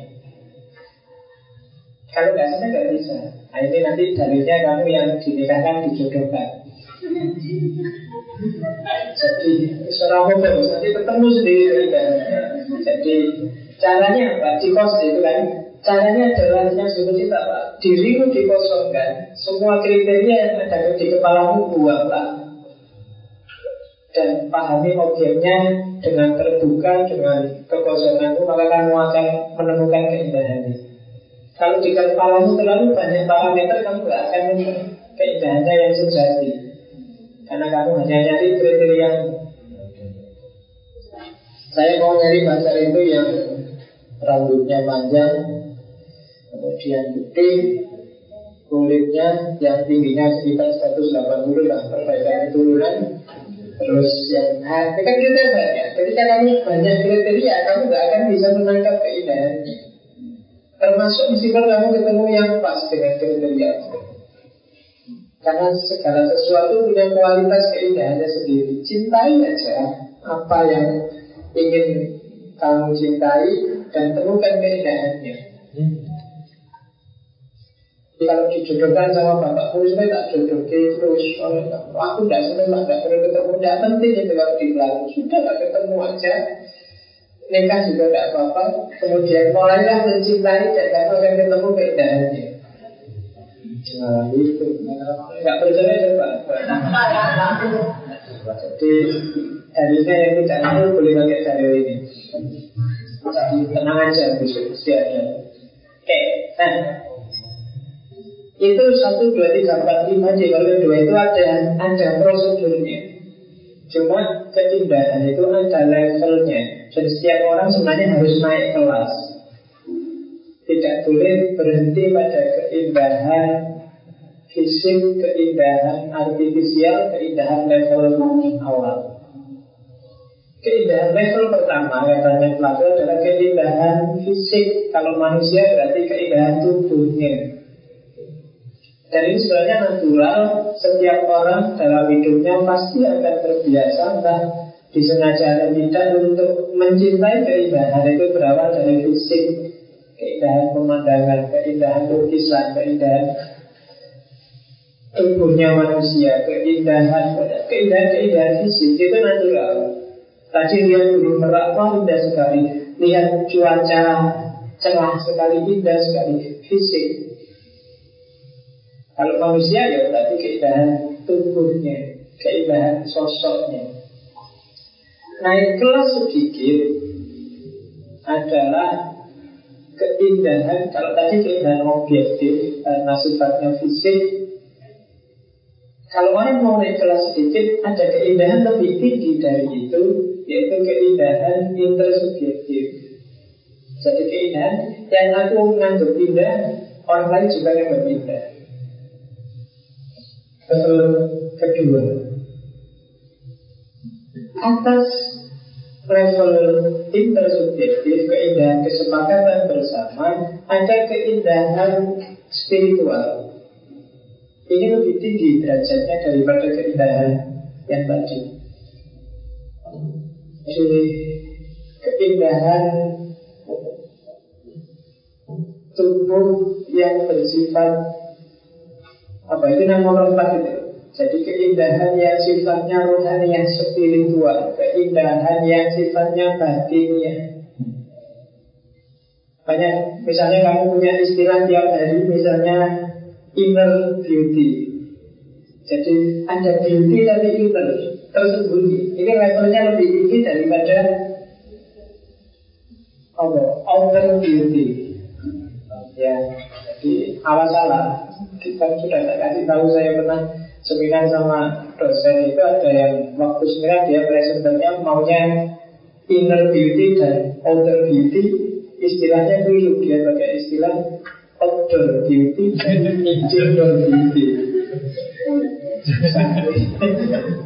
Kalau nggak senang nggak bisa. Nah ini nanti dalilnya kamu yang dinikahkan dijodohkan Jadi seorang homo nanti ketemu sendiri kan? Jadi caranya apa? Di kos itu kan Caranya adalah yang disebut cinta Pak. Dirimu dikosongkan Semua kriteria yang ada di kepalamu buanglah Dan pahami objeknya Dengan terbuka Dengan kekosonganmu Maka kamu akan menemukan keindahannya Kalau di kepalamu terlalu banyak parameter Kamu gak akan menemukan keindahannya yang sejati. Karena kamu hanya nyari kriteria. Saya mau nyari pacar itu yang Rambutnya panjang kemudian putih, kulitnya yang tingginya sekitar 180 lah perbaikan turunan terus yang nah, itu kan kita banyak ketika kamu banyak kriteria kamu gak akan bisa menangkap keindahannya. Termasuk meskipun kamu ketemu yang pas dengan kriteria. Karena segala sesuatu punya kualitas keindahannya sendiri. Cintai aja apa yang ingin kamu cintai dan temukan keindahannya kalau dijodohkan sama bapakku saya tak jodohkan terus. Aku tidak senang tidak perlu ketemu. Tidak penting itu kalau belakang sudah tak ketemu aja. Nikah juga tidak apa-apa. Kemudian mulailah mencintai dan kamu akan ketemu keindahannya Nah itu Nggak percaya coba Jadi Dalilnya yang tidak tahu boleh pakai dalil ini. Jadi tenang aja besok Oke, nah itu satu dua tiga empat lima Jadi kalau dua itu ada ada prosedurnya. Cuma keindahan itu ada levelnya Dan setiap orang sebenarnya harus naik kelas Tidak boleh berhenti pada keindahan fisik, keindahan artifisial, keindahan level awal Keindahan level pertama katanya Plato adalah keindahan fisik. Kalau manusia berarti keindahan tubuhnya. Dan ini sebenarnya natural Setiap orang dalam hidupnya pasti akan terbiasa Entah disengaja atau tidak Untuk mencintai keindahan. Itu berawal dari fisik Keindahan pemandangan Keindahan lukisan Keindahan tubuhnya manusia Keindahan Keindahan-keindahan fisik. Itu natural. Tadi lihat gunung merak indah sekali. Lihat cuaca cerah sekali Indah sekali. Fisik kalau manusia ya berarti keindahan tubuhnya, keindahan sosoknya. Naik kelas sedikit adalah keindahan, kalau tadi keindahan objektif karena sifatnya fisik, kalau orang mau naik kelas sedikit, ada keindahan lebih tinggi dari itu, yaitu keindahan intersubjektif. Jadi keindahan yang aku menganggap indah, orang lain juga yang berbeda level kedua. Atas level intersubjektif keindahan kesepakatan bersama ada keindahan spiritual. Ini lebih tinggi derajatnya daripada keindahan yang tadi. Jadi keindahan tubuh yang bersifat apa itu empat itu? Jadi keindahan yang sifatnya rohani yang spiritual Keindahan yang sifatnya batinnya. Banyak Misalnya kamu punya istilah tiap hari Misalnya inner beauty. Jadi ada beauty tapi inner Tersembunyi. Ini levelnya lebih tinggi daripada oh, Outer beauty. Ya Jadi awas salah kita sudah tak kasih tahu saya pernah seminar sama dosen itu ada yang waktu seminar dia presenternya maunya inner beauty dan outer beauty. Istilahnya dulu dia pakai istilah outer beauty dan indoor beauty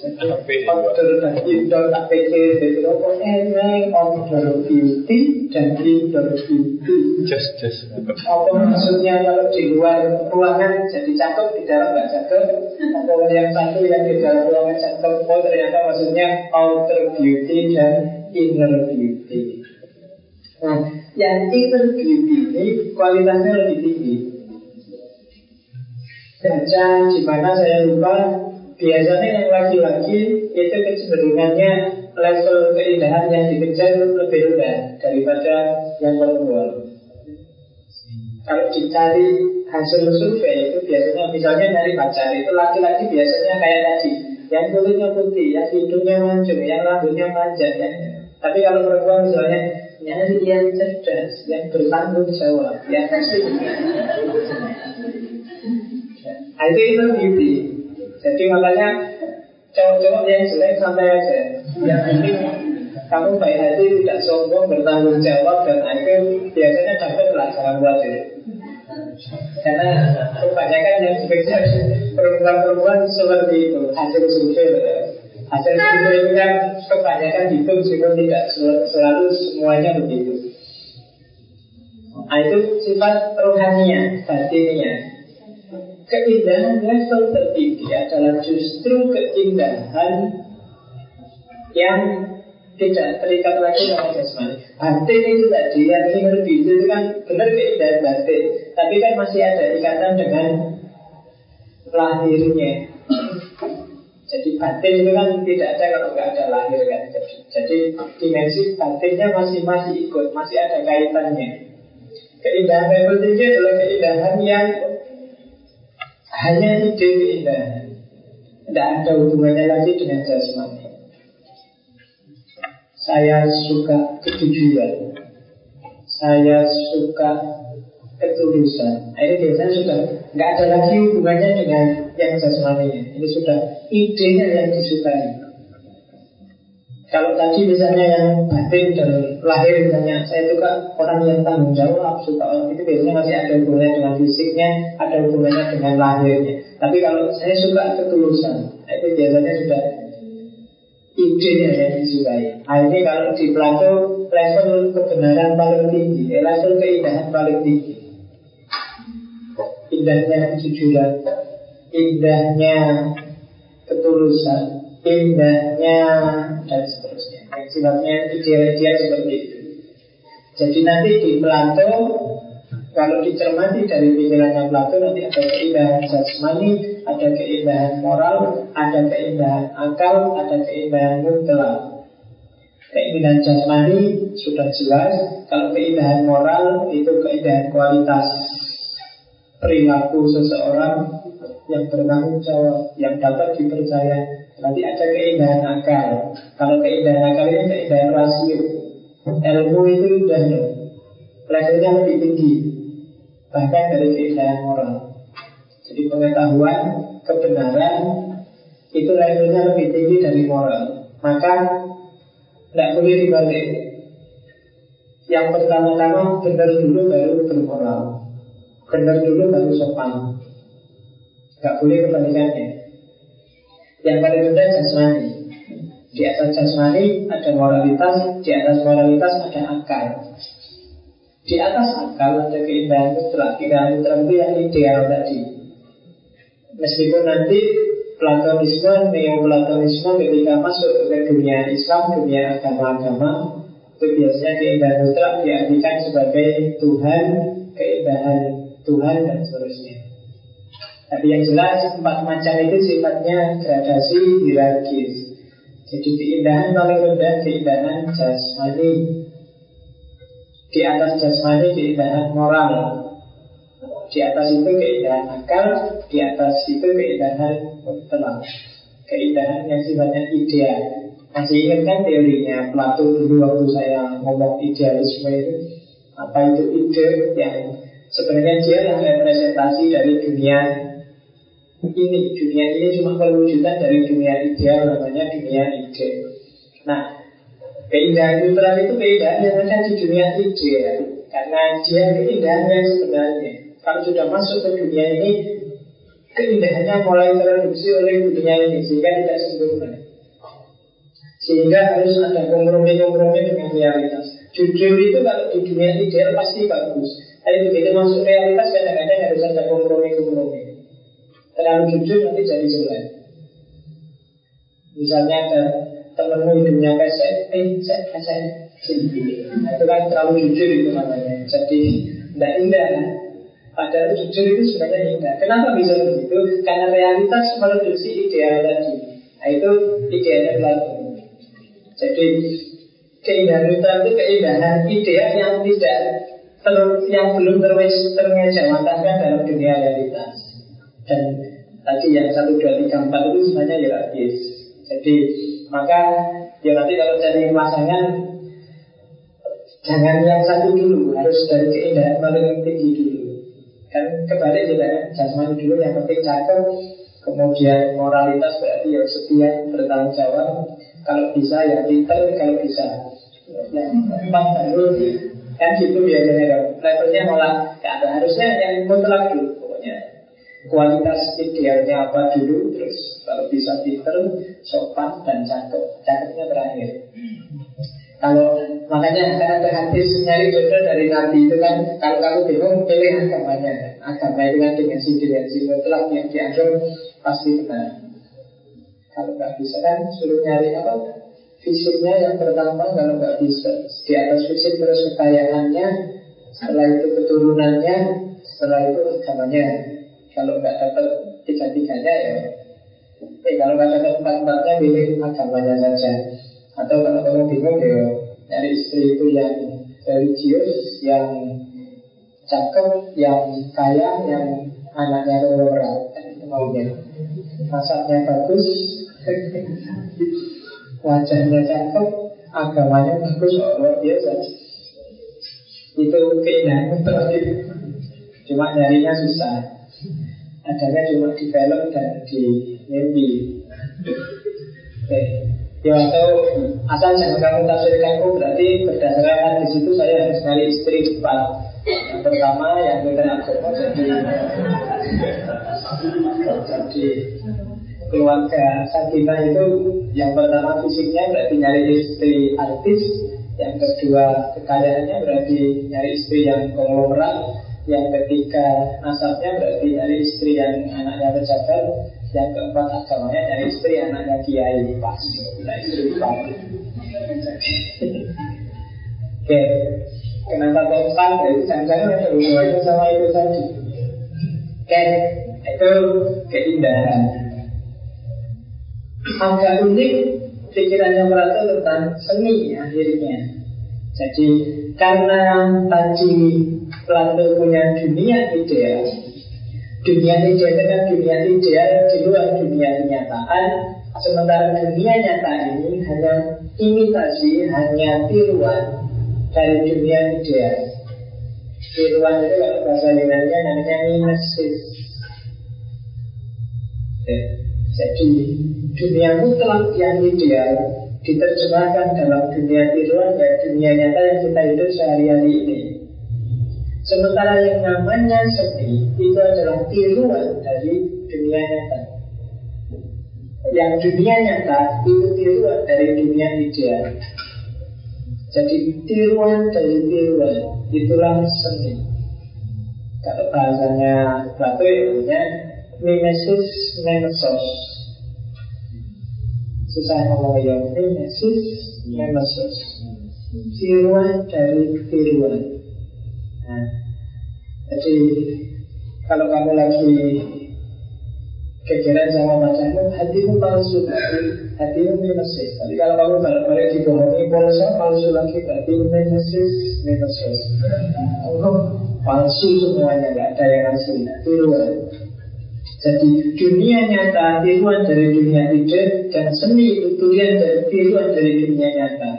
Outdoor dan indoor Jadi apa eneng Outdoor beauty dan indoor beauty Just, just. Apa maksudnya kalau di luar ruangan Jadi cakep, di dalam nggak cakep Apa yang satu yang di dalam ruangan cakep Oh ternyata maksudnya Outer beauty dan inner beauty. Nah, yang inner beauty ini kualitasnya lebih tinggi. Baca di mana saya lupa Biasanya yang laki-laki itu kecenderungannya level keindahan yang dikejar lebih rendah daripada yang perempuan. Kalau dicari hasil survei itu biasanya misalnya dari pacar itu laki-laki biasanya kayak tadi, yang kulitnya putih, yang hidungnya mancung, yang rambutnya panjang. Ya. Tapi kalau perempuan misalnya nyari yang cerdas, yang bertanggung jawab, yang. Nah, itu itu beauty. Jadi makanya cowok-cowok yang jelek santai aja. Yang penting kamu baik hati, tidak sombong, bertanggung jawab dan itu biasanya dapat lah jangan khawatir. Karena kebanyakan yang spesial perempuan-perempuan seperti itu hasil survei. Hasil survei itu kan kebanyakan itu meskipun tidak selalu semuanya begitu. Nah itu sifat rohaninya, batinnya keindahan level tertinggi adalah justru keindahan yang tidak terikat lagi dengan jasmani. Batin itu tadi yang ingin itu, kan benar keindahan batin, tapi kan masih ada ikatan dengan lahirnya. Jadi batin itu kan tidak ada kalau nggak ada lahir kan. Jadi, jadi dimensi batinnya masih masih ikut, masih ada kaitannya. Keindahan level tinggi adalah keindahan yang hanya ide keindahan Tidak ada hubungannya lagi dengan jasmani. Saya suka kejujuran Saya suka ketulusan. Ini biasanya sudah nggak ada lagi hubungannya dengan yang jasmani Ini sudah idenya yang disukai. Kalau tadi misalnya yang batin dan lahir misalnya saya suka orang yang tanggung jawab suka orang itu biasanya masih ada hubungannya dengan fisiknya, ada hubungannya dengan lahirnya. Tapi kalau saya suka ketulusan, itu biasanya sudah idenya yang disukai. Nah ini kalau di Plato level kebenaran paling tinggi, eh, level keindahan paling tinggi. Indahnya kejujuran, indahnya ketulusan, indahnya dan sifatnya ideal-ideal seperti itu. Jadi nanti di Plato kalau dicermati dari pikirannya Plato nanti ada keindahan jasmani, ada keindahan moral, ada keindahan akal, ada keindahan mutlak. Keindahan jasmani sudah jelas, kalau keindahan moral itu keindahan kualitas perilaku seseorang yang bertanggung jawab, yang dapat dipercaya, Nanti ada keindahan akal. Kalau keindahan akal ini keindahan rasio. Ilmu itu sudah levelnya lebih tinggi. Bahkan dari keindahan moral. Jadi pengetahuan, kebenaran itu levelnya lebih tinggi dari moral. Maka tidak boleh dibalik. Yang pertama-tama benar dulu baru bermoral. Benar dulu baru sopan. Tidak boleh kebalikannya. Yang paling rendah jasmani. Di atas jasmani ada moralitas Di atas moralitas ada akal. Di atas akal ada keindahan mutlak. Keindahan mutlak itu yang ideal tadi. Meskipun nanti Platonisme, Neoplatonisme ketika masuk ke dunia Islam, dunia agama-agama Itu biasanya keindahan mutlak diartikan sebagai Tuhan, keindahan Tuhan dan seterusnya tapi yang jelas empat macam itu sifatnya gradasi hierarkis. Jadi keindahan paling rendah keindahan jasmani. Di atas jasmani keindahan moral. Di atas itu keindahan akal, di atas itu keindahan mutlak. Keindahan yang sifatnya ideal. Masih ingat kan teorinya Plato dulu waktu saya ngomong idealisme itu Apa itu ide yang sebenarnya dia yang representasi dari dunia ini dunia ini cuma perwujudan dari dunia ideal namanya dunia ide. Nah, keindahan neutral itu keindahan yang ada di dunia ide karena dia keindahannya sebenarnya. Kalau sudah masuk ke dunia ini, keindahannya mulai tereduksi oleh dunia ini sehingga tidak sempurna. Sehingga harus ada kompromi-kompromi dengan realitas. Jujur itu kalau di dunia ideal pasti bagus. Tapi begitu masuk realitas kadang-kadang harus ada kompromi-kompromi. Terlalu jujur nanti jadi jelek. Misalnya ada temenmu hidupnya pesek Eh, pesek, pesek nah, Itu kan terlalu jujur itu namanya. Jadi tidak indah. Padahal jujur itu sebenarnya indah. Kenapa bisa begitu? Karena realitas mereduksi ideal tadi. Nah itu idealnya Plato Jadi keindahan itu itu keindahan ideal yang tidak ter, yang belum terwujud dalam dunia realitas dan tadi yang satu dua tiga empat itu sebenarnya ya. Jadi maka ya nanti kalau cari pasangan jangan yang satu dulu, harus dari keindahan paling tinggi dulu. Kan kebalik juga kan, jasmani dulu yang penting cakep, kemudian moralitas berarti ya setia, bertanggung jawab. Kalau bisa ya pinter, kalau bisa ya empat baru kan gitu biasanya levelnya malah ya, harusnya yang mutlak dulu kualitas idealnya apa dulu? Terus kalau bisa pinter sopan dan cakep. Cakepnya terakhir. Kalau makanya akan ada hadis nyari jodoh dari nabi itu kan kalau kamu bingung pilih agamanya. Agama itu kan dengan dimensi mutlak yang dianggap pasti benar. Kalau nggak bisa kan suruh nyari apa? Fisiknya yang pertama kalau nggak bisa. Di atas fisik terus kekayaannya setelah itu keturunannya setelah itu agamanya kalau nggak dapat tiga-tiganya ya. Eh kalau nggak dapat empat-empatnya pilih agamanya saja. Atau kalau kamu bingung ya Nyari istri itu yang religius Yang cakep Yang kaya Yang anaknya Itu maunya Masaknya bagus. Wajahnya cakep Agamanya bagus. Luar biasa. Itu keindahan. Cuma nyarinya susah adanya cuma di film dan di mimpi Oke. Ya atau asal jangan kamu tafsirkan oh berarti berdasarkan di situ saya harus cari istri empat. Yang pertama yang kita agama jadi jadi keluarga Sakina itu yang pertama fisiknya berarti nyari istri artis, yang kedua kekayaannya berarti nyari istri yang konglomerat, yang ketiga nasabnya berarti nyari istri yang anaknya pejabat, yang keempat agamanya dari istri anaknya kiai. Pas Nah istri pas Oke Kenapa keempat? Itu jangan-jangan sama itu tadi. Oke Itu keindahan. Agak unik pikirannya merata tentang seni akhirnya. Jadi karena tadi Plato punya dunia ideal Dunia ideal itu kan dunia ideal di luar dunia kenyataan Sementara dunia nyata ini hanya imitasi, hanya tiruan dari dunia ideal. Tiruan itu kalau bahasa Yunani namanya mimesis. Jadi dunia mutlak yang ideal diterjemahkan dalam dunia tiruan dan dunia nyata yang kita hidup sehari-hari ini Sementara yang namanya seni itu adalah tiruan dari dunia nyata. Yang dunia nyata itu tiruan dari dunia ideal. Jadi tiruan dari tiruan itulah seni. Kalau bahasanya Plato ya mimesis nemesis. Susah ngomong ya mimesis nemesis. Tiruan dari tiruan. Nah, jadi kalau kamu lagi kegiatan sama pacarmu, hatimu palsu, hatimu mimesis. Tapi kalau kamu balik-balik dibohongi, polsa palsu lagi, berarti mimesis, mimesis. Oh, palsu semuanya, nggak ada yang asli, tiruan. Jadi dunia nyata tiruan dari dunia ide dan seni itu tiruan dari tiruan dari dunia nyata.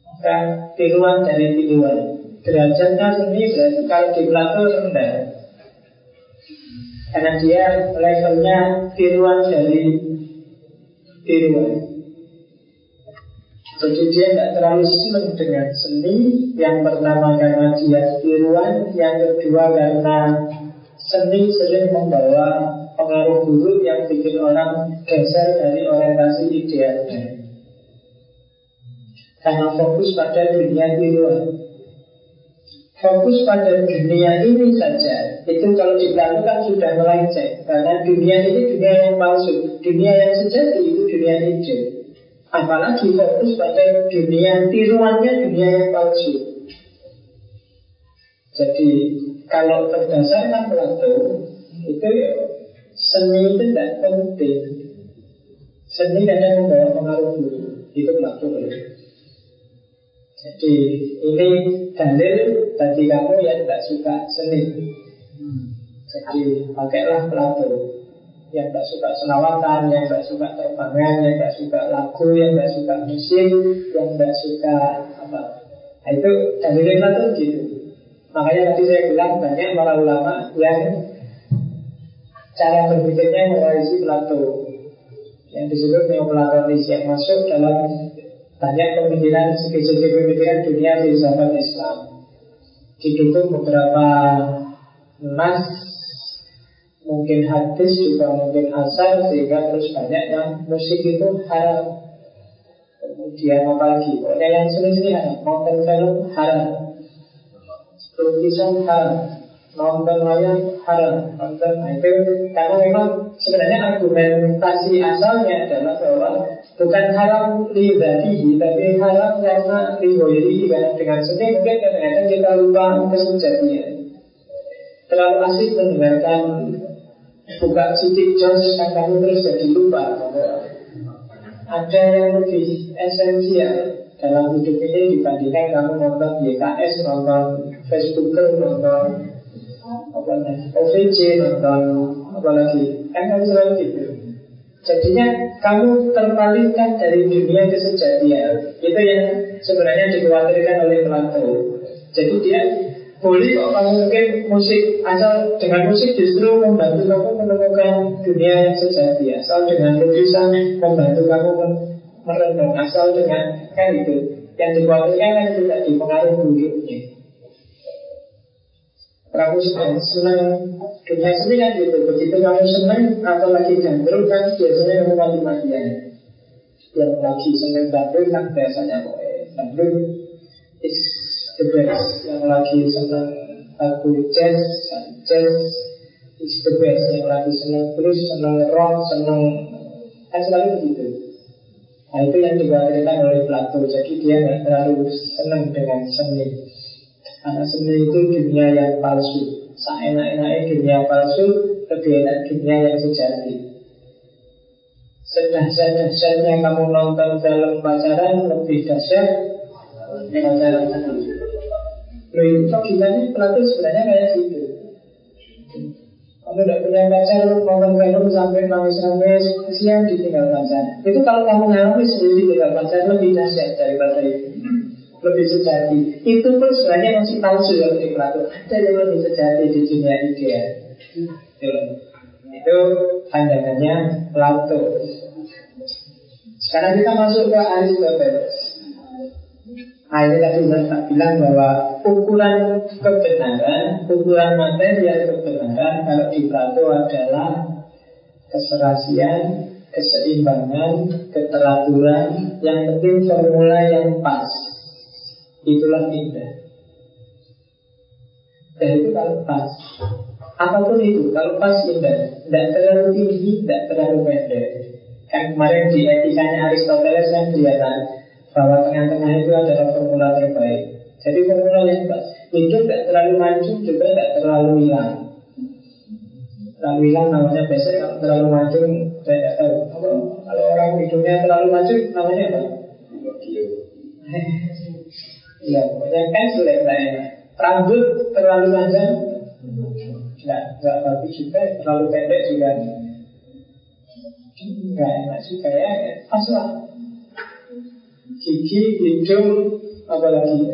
Maka tiruan dari tiruan. Derajatnya seni berarti kalau di Plato rendah Karena dia levelnya tiruan dari tiruan. Jadi dia tidak terlalu senang dengan seni. Yang pertama karena dia tiruan Yang kedua karena seni sering membawa pengaruh buruk yang bikin orang geser dari orientasi idealnya. Karena fokus pada dunia tiruan fokus pada dunia ini saja. Itu kalau dilakukan sudah melenceng. Karena dunia ini dunia yang palsu. Dunia yang sejati itu dunia ide apalagi fokus pada dunia tiruannya dunia yang palsu. Jadi kalau berdasarkan Plato itu seni itu tidak penting. Seni kadang membawa pengaruh buruk itu Plato jadi ini dalil bagi kamu yang tidak suka seni. Jadi pakailah Plato yang tidak suka selawatan, yang tidak suka terbangan, yang tidak suka lagu, yang tidak suka musik, yang tidak suka apa. Nah, itu dalilnya Plato gitu. Makanya tadi saya bilang banyak para ulama yang cara berpikirnya mewarisi Plato yang disebut neoplatonis yang masuk dalam banyak pemikiran, segi-segi pemikiran dunia filsafat Islam. Didukung beberapa nas Mungkin hadis juga mungkin asal Sehingga terus banyak yang musik itu haram. Kemudian apa lagi? Pokoknya yang sini-sini haram Nonton film haram. Lukisan haram. Nonton wayang haram. Nonton itu karena memang sebenarnya argumentasi asalnya adalah bahwa bukan haram libadihi tapi haram karena lihoiri karena dengan seni mungkin kadang-kadang kita lupa kesejatian terlalu asik mendengarkan buka sidik jos kan kamu terus jadi lupa. Ada yang lebih esensial dalam hidup ini dibandingkan kamu nonton YKS, nonton Facebook, nonton apa namanya OVJ nonton apa lagi kan kamu selalu gitu jadinya kamu terpalingkan dari dunia kesejatian itu yang sebenarnya dikhawatirkan oleh Plato. Jadi dia boleh kok kamu mungkin musik asal dengan musik justru membantu kamu menemukan dunia yang sejati asal dengan lukisan membantu kamu merenung asal dengan kan itu yang dikhawatirkan kan itu tadi pengaruh buruknya kamu senang. Dunia seni kan gitu begitu. Kamu senang atau lagi gandrung kan biasanya kamu mati-matian yang lagi senang dangdut kan biasanya kok dangdut is the best. Yang lagi senang lagu jazz jazz. Is the best. Yang lagi senang blues senang rock senang kan selalu begitu. Nah itu yang dikhawatirkan oleh Plato. Jadi dia nggak terlalu senang dengan seni karena seni itu dunia yang palsu. Seenak-enaknya dunia palsu lebih enak dunia yang sejati. Sedahsyat-dahsyatnya kamu nonton film pacaran Lebih dahsyat. Pacaran Loh itu logikanya Plato sebenarnya kayak gitu. Kamu tidak punya pacar, nonton film sampai nangis-nangis, kasihan ditinggal pacar. Itu kalau kamu ngalami sendiri tinggal pacar lebih dahsyat daripada itu, lebih sejati. Itu pun sebenarnya masih palsu ya di Plato. Ada yang lebih sejati di dunia ideal. Itu pandangannya Plato. Sekarang kita masuk ke Aristoteles. Nah ini tadi saya bilang bahwa ukuran kebenaran, ukuran materi yang kebenaran kalau di Plato adalah keserasian, keseimbangan, keteraturan, yang penting formula yang pas. Itulah indah. Dan itu kalau pas. Apa pun itu, kalau pas indah. Tidak terlalu tinggi, tidak terlalu pendek. Kan kemarin di etikanya Aristoteles kan kelihatan bahwa tengah-tengah itu adalah formula terbaik. Jadi formula yang pas. Hidup tidak terlalu maju juga tidak terlalu hilang. Terlalu hilang namanya besok kalau terlalu maju saya tidak tahu. Kalau, kalau orang hidupnya terlalu maju namanya apa? Iya, pokoknya kan lah ya. Rambut terlalu panjang, tidak, tidak bagus juga. Terlalu pendek juga nggak enak juga ya, ya. pas lah. Gigi, hidung, apalagi.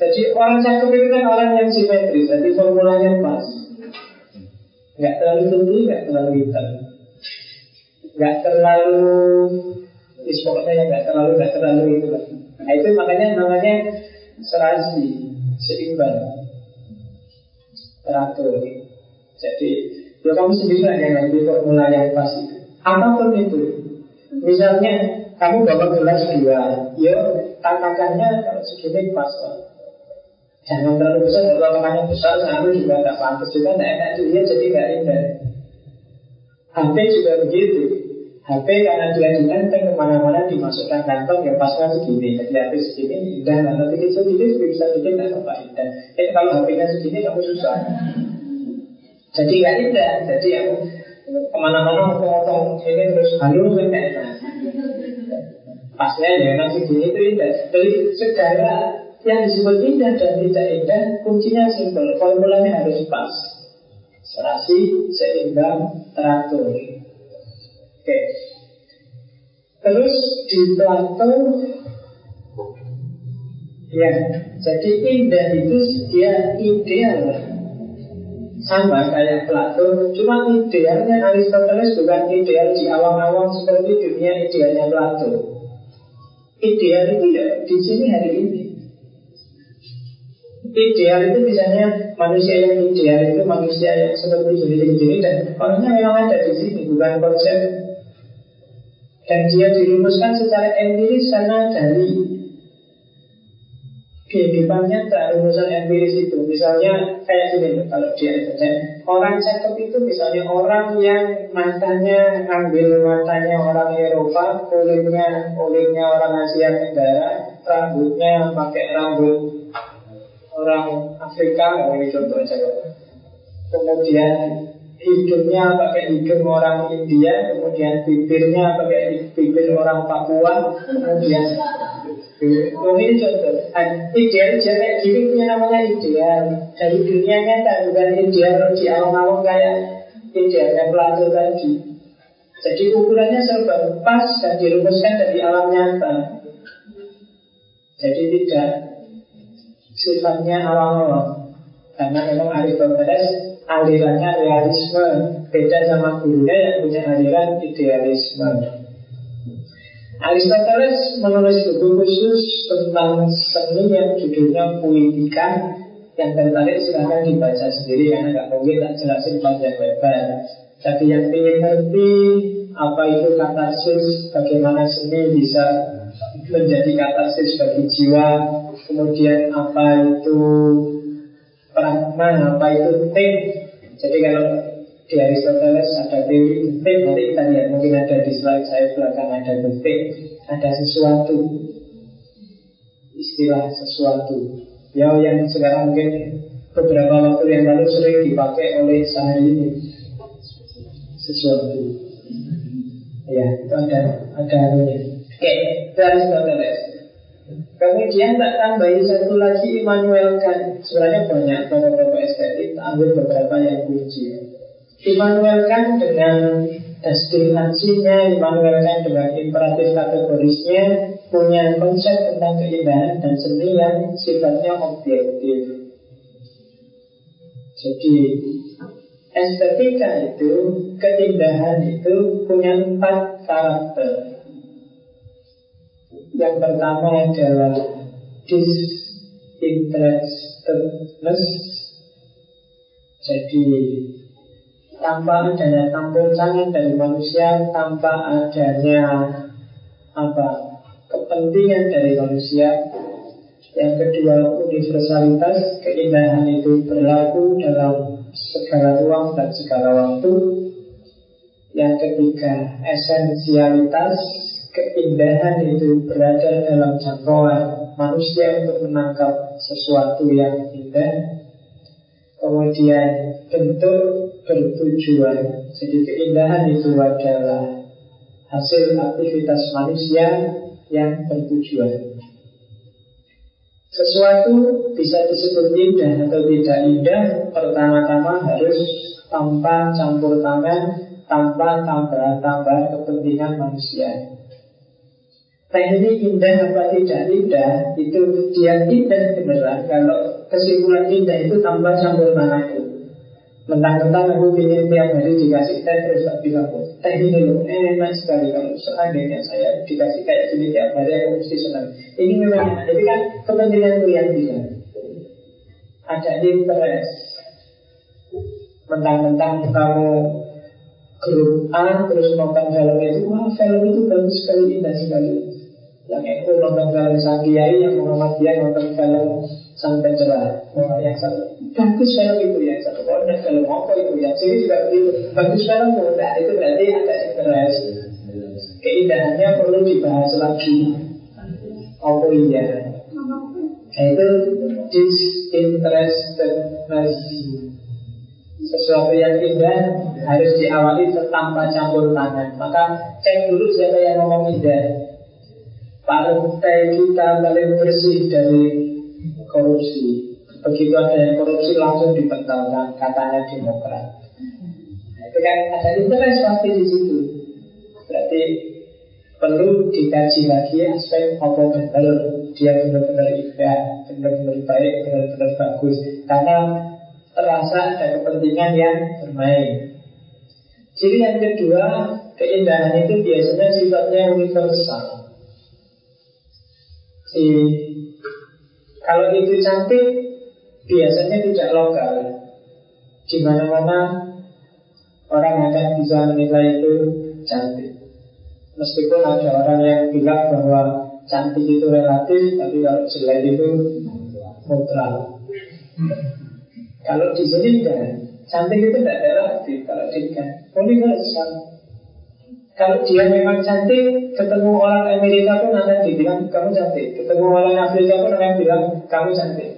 Jadi orang cakep itu kan orang yang simetris, jadi formulanya pas. Nggak terlalu tinggi, nggak terlalu hitam. Nggak terlalu Is pokoknya nggak terlalu nggak terlalu itu. Nah itu makanya namanya serasi, seimbang, teratur. Jadi ya kamu sendiri yang ngambil formula yang pas itu. Apa pun itu, misalnya kamu bawa gelas dua, ya tatakannya kalau segini pas lah. Jangan terlalu besar, kalau tatakannya besar, selalu juga tidak pantas juga, tidak enak juga, jadi nggak indah. HP juga begitu. HP karena dia ditenteng ke mana-mana dimasukkan kantong ya pasnya segini. Jadi HP segini indah lah Nanti kecil sedikit bisa bikin nggak apa indah. Eh kalau HP-nya segini kamu susah. Jadi nggak indah. Jadi yang ke mana-mana potong ini terus halus kan enak. Pasnya ya memang segini itu indah. Jadi segala yang disebut indah dan tidak indah Kuncinya simpel. Formulanya harus pas. Serasi, seimbang, teratur Oke. Terus di Plato Ya, jadi indah itu dia ideal Sama kayak Plato Cuma idealnya Aristoteles bukan ideal di awang-awang Seperti dunia idealnya Plato Ideal itu ya di sini hari ini Ideal itu misalnya manusia yang ideal itu manusia yang seperti ini-ini dan orangnya memang ada di sini bukan konsep dan dia dirumuskan secara empiris karena dari kehidupan nyata rumusan empiris itu. Misalnya kayak gini kalau dia saja orang cakep itu misalnya orang yang matanya ambil matanya orang Eropa kulitnya kulitnya orang Asia Tenggara rambutnya pakai rambut orang Afrika ini contoh aja kemudian hidungnya pakai hidung orang India kemudian bibirnya pakai bibir orang Papua kemudian ini contoh. Ideal kayak gini punya namanya ideal Dari dunia nyata Bukan ideal di awang-awang kayak Idealnya Plato tadi. Jadi ukurannya serba pas Dan dirumuskan dari alam nyata. Jadi tidak sifatnya awang-awang. Karena memang Aristoteles alirannya realisme. Beda sama gurunya yang punya aliran idealisme. Aristoteles menulis buku khusus tentang seni yang judulnya Poetika Yang tertarik silahkan dibaca sendiri karena nggak mungkin tak jelasin panjang lebar. Jadi yang ingin ngerti apa itu katarsis, bagaimana seni bisa menjadi katarsis bagi jiwa, kemudian apa itu pragma, apa itu tim. Jadi kalau di Aristoteles ada teori tim, nanti kita lihat mungkin ada di slide saya belakang ada tim, ada sesuatu, istilah sesuatu. Ya yang sekarang mungkin beberapa waktu yang lalu sering dipakai oleh sehari ini sesuatu. Ya, itu ada ada anunya. Oke, itu Aristoteles. Kemudian tak tambahi satu lagi Immanuel Kant. Sebenarnya banyak tokoh-tokoh estetik, ambil beberapa yang kunci. Immanuel Kant dengan destinasinya, Immanuel Kant dengan imperatif kategorisnya punya konsep tentang keindahan dan seni yang sifatnya objektif. Jadi Estetika itu, keindahan itu punya empat karakter. Yang pertama adalah disinterestedness. Jadi tanpa adanya tampil tangan dari manusia, tanpa adanya apa kepentingan dari manusia. Yang kedua universalitas, keindahan itu berlaku dalam segala ruang dan segala waktu. Yang ketiga, esensialitas keindahan itu berada dalam jangkauan manusia untuk menangkap sesuatu yang indah. Kemudian bentuk bertujuan. Jadi keindahan itu adalah hasil aktivitas manusia yang bertujuan. Sesuatu bisa disebut indah atau tidak indah Pertama-tama harus tanpa campur tangan Tanpa tambahan-tambahan kepentingan manusia Teknik indah apa tidak indah Itu dia indah beneran Kalau kesimpulan indah itu tanpa campur tangan itu. Mentang-mentang aku ingin tiap hari dikasih teh Terus tak bilang, teh ini loh enak sekali. Kalau seandainya saya dikasih kayak gini tiap hari Aku mesti senang. Ini memang enak, jadi kan kepentingan itu yang bilang Ada interest. Mentang-mentang kamu grup A terus nonton film itu Wah film itu bagus sekali, indah sekali Yang itu nonton film Sang Kiai Yang Muhammadiyah nonton film Sang Pencerahan oh, Yang satu bagus film itu ya satu orang kalau mau apa itu yang sini juga begitu. Bagus film muda itu berarti ada interest. Keindahannya perlu dibahas lagi. Apa iya? Nah, itu disinterestedness sesuatu yang indah harus diawali tanpa campur tangan. Maka cek dulu siapa yang ngomong indah partai kita paling bersih dari korupsi Begitu ada yang korupsi langsung dibentalkan katanya demokrat. Nah, itu kan ada interest pasti di situ. Berarti perlu dikaji lagi aspek apa benar dia benar-benar indah, benar-benar baik, benar-benar bagus. Karena terasa ada kepentingan yang bermain. Ciri yang kedua, keindahan itu biasanya sifatnya universal. Si, kalau itu cantik, biasanya tidak lokal. Di mana-mana orang akan bisa menilai itu cantik. Meskipun ada orang yang bilang bahwa cantik itu relatif, tapi kalau jelek itu mutlak. Kalau di sini tidak, cantik itu tidak relatif. Kalau tidak, universal. Kalau dia memang cantik, ketemu orang Amerika pun akan dibilang kamu cantik. Ketemu orang Afrika pun akan bilang kamu cantik.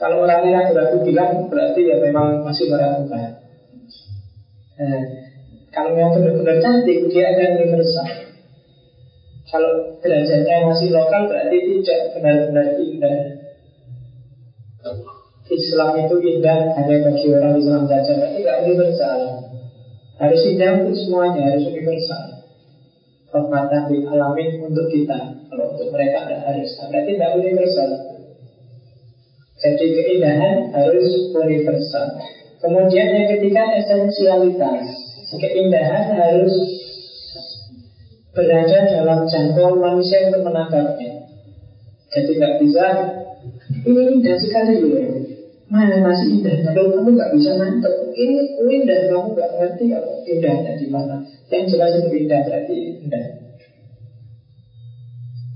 Kalau orang yang ragu bilang berarti ya memang masih meragukan. Nah, kalau yang benar-benar cantik dia akan universal. Kalau derajatnya masih lokal berarti tidak benar-benar indah. Islam itu indah hanya bagi orang Islam saja, berarti tidak universal. Harus untuk semuanya, harus universal. Rahmatan di alamin untuk kita, kalau untuk mereka tidak harus. Berarti tidak universal. Jadi keindahan harus universal. Kemudian yang ketiga esensialitas. Keindahan harus berada dalam jangkauan manusia untuk menangkapnya. Jadi nggak bisa ini indah sekali ya. Mana masih indah? Kalau kamu nggak bisa nangkep, ini indah kamu nggak ngerti apa indahnya di mana. Yang jelas itu indah berarti indah.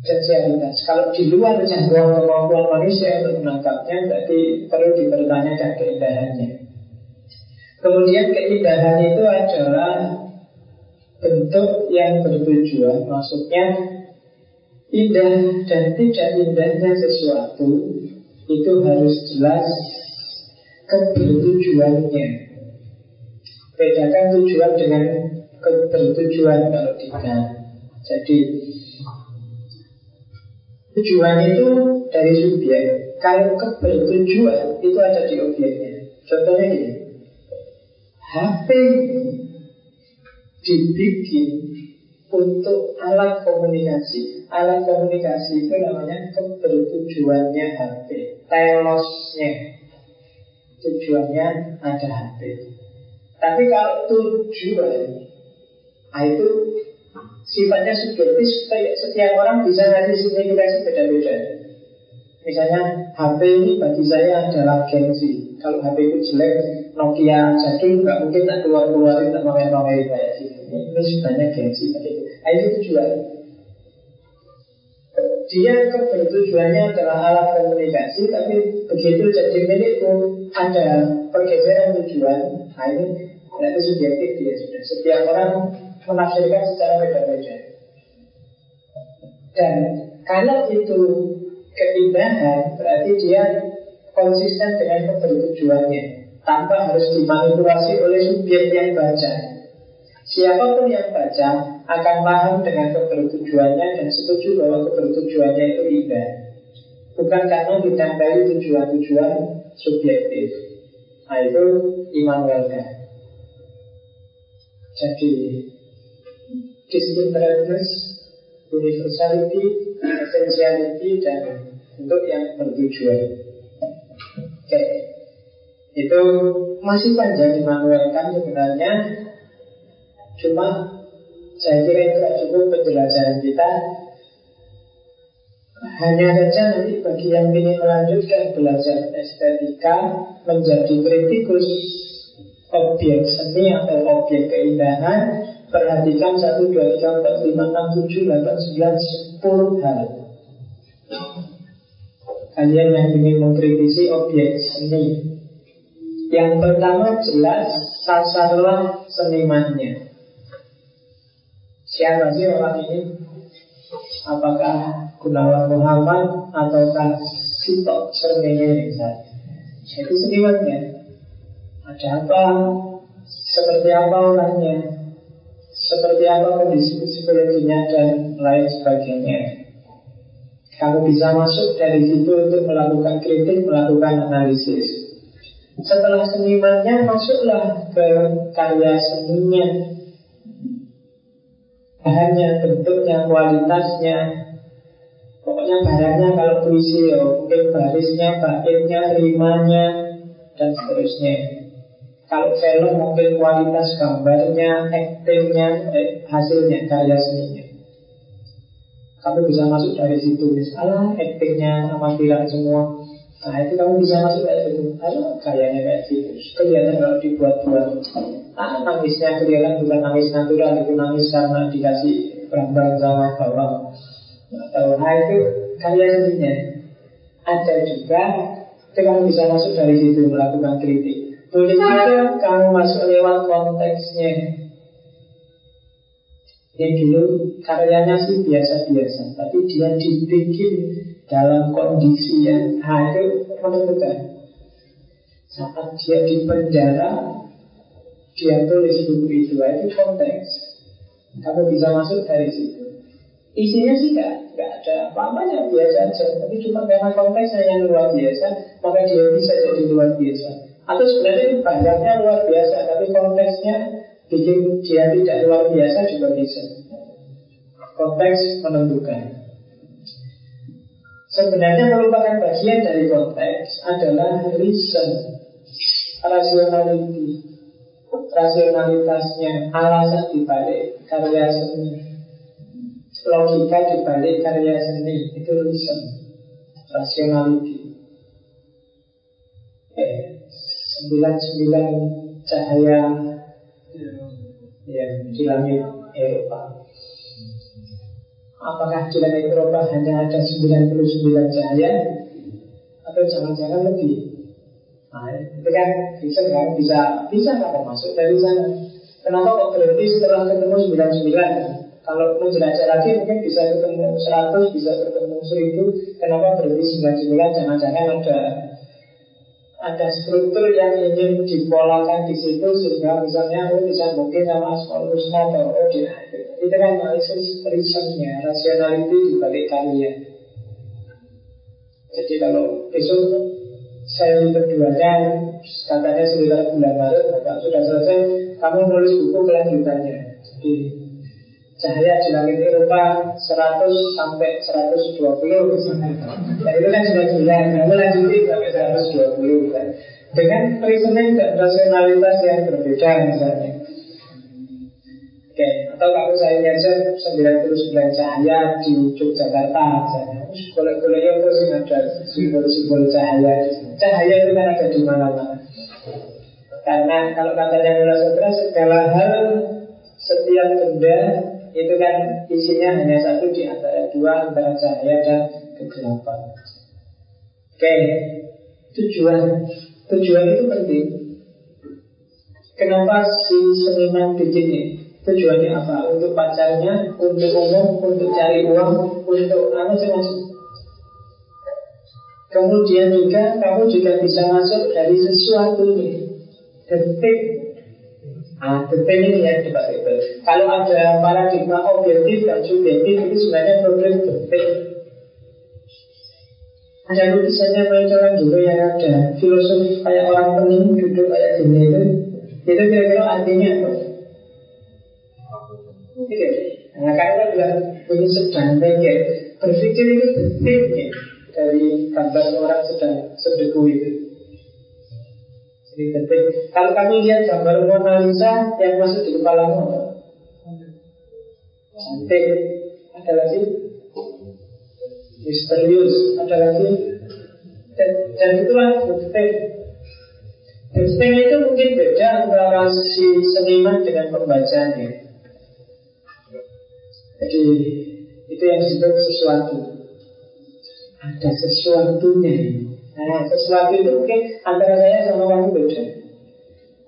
Esensialitas. Kalau di luar jangkauan kemampuan manusia untuk menangkapnya, berarti perlu dipertanyakan keindahannya. Kemudian keindahan itu adalah bentuk yang bertujuan, maksudnya indah dan tidak indahnya sesuatu itu harus jelas kebertujuannya. Bedakan tujuan dengan kebertujuan kalau tidak. Jadi tujuan itu dari subjek. Kalau kebertujuan itu ada di objeknya. Contohnya gini, HP dibikin untuk alat komunikasi. Alat komunikasi itu namanya kebertujuannya HP. Telosnya tujuannya ada HP. Tapi kalau tujuan, nah itu sifatnya subjektif. Setiap orang bisa ngasih signifikasi beda-beda. Misalnya HP ini bagi saya adalah gengsi. Kalau HP itu jelek, Nokia jadul nggak mungkin tak keluar keluarin tak pamer pamerin kayak gini. Ini sebenarnya gengsi. Nah, itu tujuan. Dia kebertujuannya adalah alat komunikasi, tapi begitu jadi milikku ada pergeseran tujuan. Nah ini berarti subjektif dia sudah. Setiap orang menafsirkan secara beda-beda. Dan kalau itu keindahan, berarti dia konsisten dengan kebertujuannya, tanpa harus dimanipulasi oleh subjek yang baca. Siapa pun yang baca akan paham dengan kebertujuannya dan setuju bahwa kebertujuannya itu indah. Bukan karena ditempeli tujuan-tujuan subjektif. Nah itu Immanuel Kant. Jadi distinctness, universality, essentiality dan untuk yang bertujuan. Oke, itu masih panjang Immanuel sebenarnya Cuma saya kira itu cukup penjelajahan kita. Hanya saja nanti bagi yang ingin melanjutkan belajar estetika menjadi kritikus objek seni atau objek keindahan perhatikan 1, 2, 3, 4, 5, 6, 7, 8, 9, 10 hal. Kalian yang ingin mengkritisi objek seni. Yang pertama jelas sasarlah senimannya Siapa sih orang ini? Apakah Gunawan Muhammad ataukah Sito Sermene misalnya? Itu senimannya. Ada apa? Seperti apa orangnya? Seperti apa kondisi psikologinya dan lain sebagainya. Kamu bisa masuk dari situ untuk melakukan kritik, melakukan analisis. Setelah senimannya, masuklah ke karya seninya bahannya, bentuknya, kualitasnya. Pokoknya barangnya kalau puisi ya Mungkin barisnya, baitnya, rimanya Dan seterusnya. Kalau film mungkin kualitas gambarnya, aktingnya, eh, hasilnya, karya seninya. Kamu bisa masuk dari situ Misalnya aktingnya amatiran semua. Nah itu kamu bisa masuk kayak gitu. Ayo kayaknya kayak gitu. Kelihatan kalau dibuat-buat Ah nangisnya kelihatan bukan nangis natural Itu nangis karena dikasih barang-barang sama bawang. Atau nah itu karya seninya Ada juga Itu kamu bisa masuk dari situ Melakukan kritik. Boleh juga kamu masuk lewat konteksnya. Yang dulu karyanya sih biasa-biasa Tapi dia dibikin dalam kondisi yang nah itu menentukan. Saat dia di penjara Dia tulis buku itu Itu konteks. Kamu bisa masuk dari situ? Isinya sih gak, gak ada apa-apanya biasa aja. Tapi cuma karena konteksnya yang luar biasa Maka dia bisa jadi luar biasa. Atau sebenarnya banyaknya luar biasa Tapi konteksnya bikin dia tidak luar biasa juga bisa. Konteks menentukan. sebenarnya merupakan bagian dari konteks adalah reason, rationality, rasionalitasnya, alasan dibalik karya seni, logika dibalik karya seni itu reason, rationality. sembilan sembilan cahaya yang di langit Eropa. Apakah di langit Eropa hanya ada 99 cahaya Atau jangan-jangan lebih Nah, itu kan bisa kan bisa bisa nggak masuk dari sana. Kenapa kok berhenti setelah ketemu 99? Kalau mau jelajah lagi mungkin bisa ketemu 100, bisa ketemu 1000 Kenapa berhenti 99? Jangan-jangan ada ada struktur yang ingin dipolakan di situ sehingga misalnya aku bisa mungkin sama husna atau oh dia itu kan analisis reasonnya rasionality di kalian jadi kalau besok saya keduanya katanya sekitar bulan Maret Bapak sudah selesai kamu nulis buku kelanjutannya. Jadi cahaya di langit Eropa 100 sampai 120 nah itu kan sudah gila kamu lanjutin sampai 120 kan dengan reasoning dan rasionalitas yang berbeda misalnya Oke, atau kalau saya ngeser 99 cahaya di Yogyakarta misalnya Boleh-boleh yang sih ada simbol-simbol cahaya Cahaya itu kan ada di mana-mana Karena kalau katanya Mula Sutra Segala hal setiap benda itu kan isinya hanya satu di antara dua antara cahaya dan kegelapan. Oke, tujuan tujuan itu penting. Kenapa si seniman bikin ini? Tujuannya apa? Untuk pacarnya, untuk umum, untuk cari uang, untuk apa sih? Kemudian juga kamu juga bisa masuk dari sesuatu ini Detik Ah, detik ini ya itu. Kalau ada paradigma objektif dan subjektif itu sebenarnya problem detik. Ada lukisannya Michael dulu yang ada filosofi kayak orang pening duduk kayak gini itu. Itu kira-kira artinya? Gitu. Nah, karena bilang ini sedang pikir, berpikir itu detik ya, dari gambar orang sedang sedeku itu. Jadi detik. Kalau kami lihat gambar Mona Lisa yang masuk di kepala apa? Cantik. Ada lagi? Misterius. Ada lagi? Dan, dan itulah detik. Insting itu mungkin beda antara si seniman dengan pembacanya. Jadi itu yang disebut sesuatu. Ada sesuatunya. Nah, sesuatu itu mungkin antara saya sama kamu beda.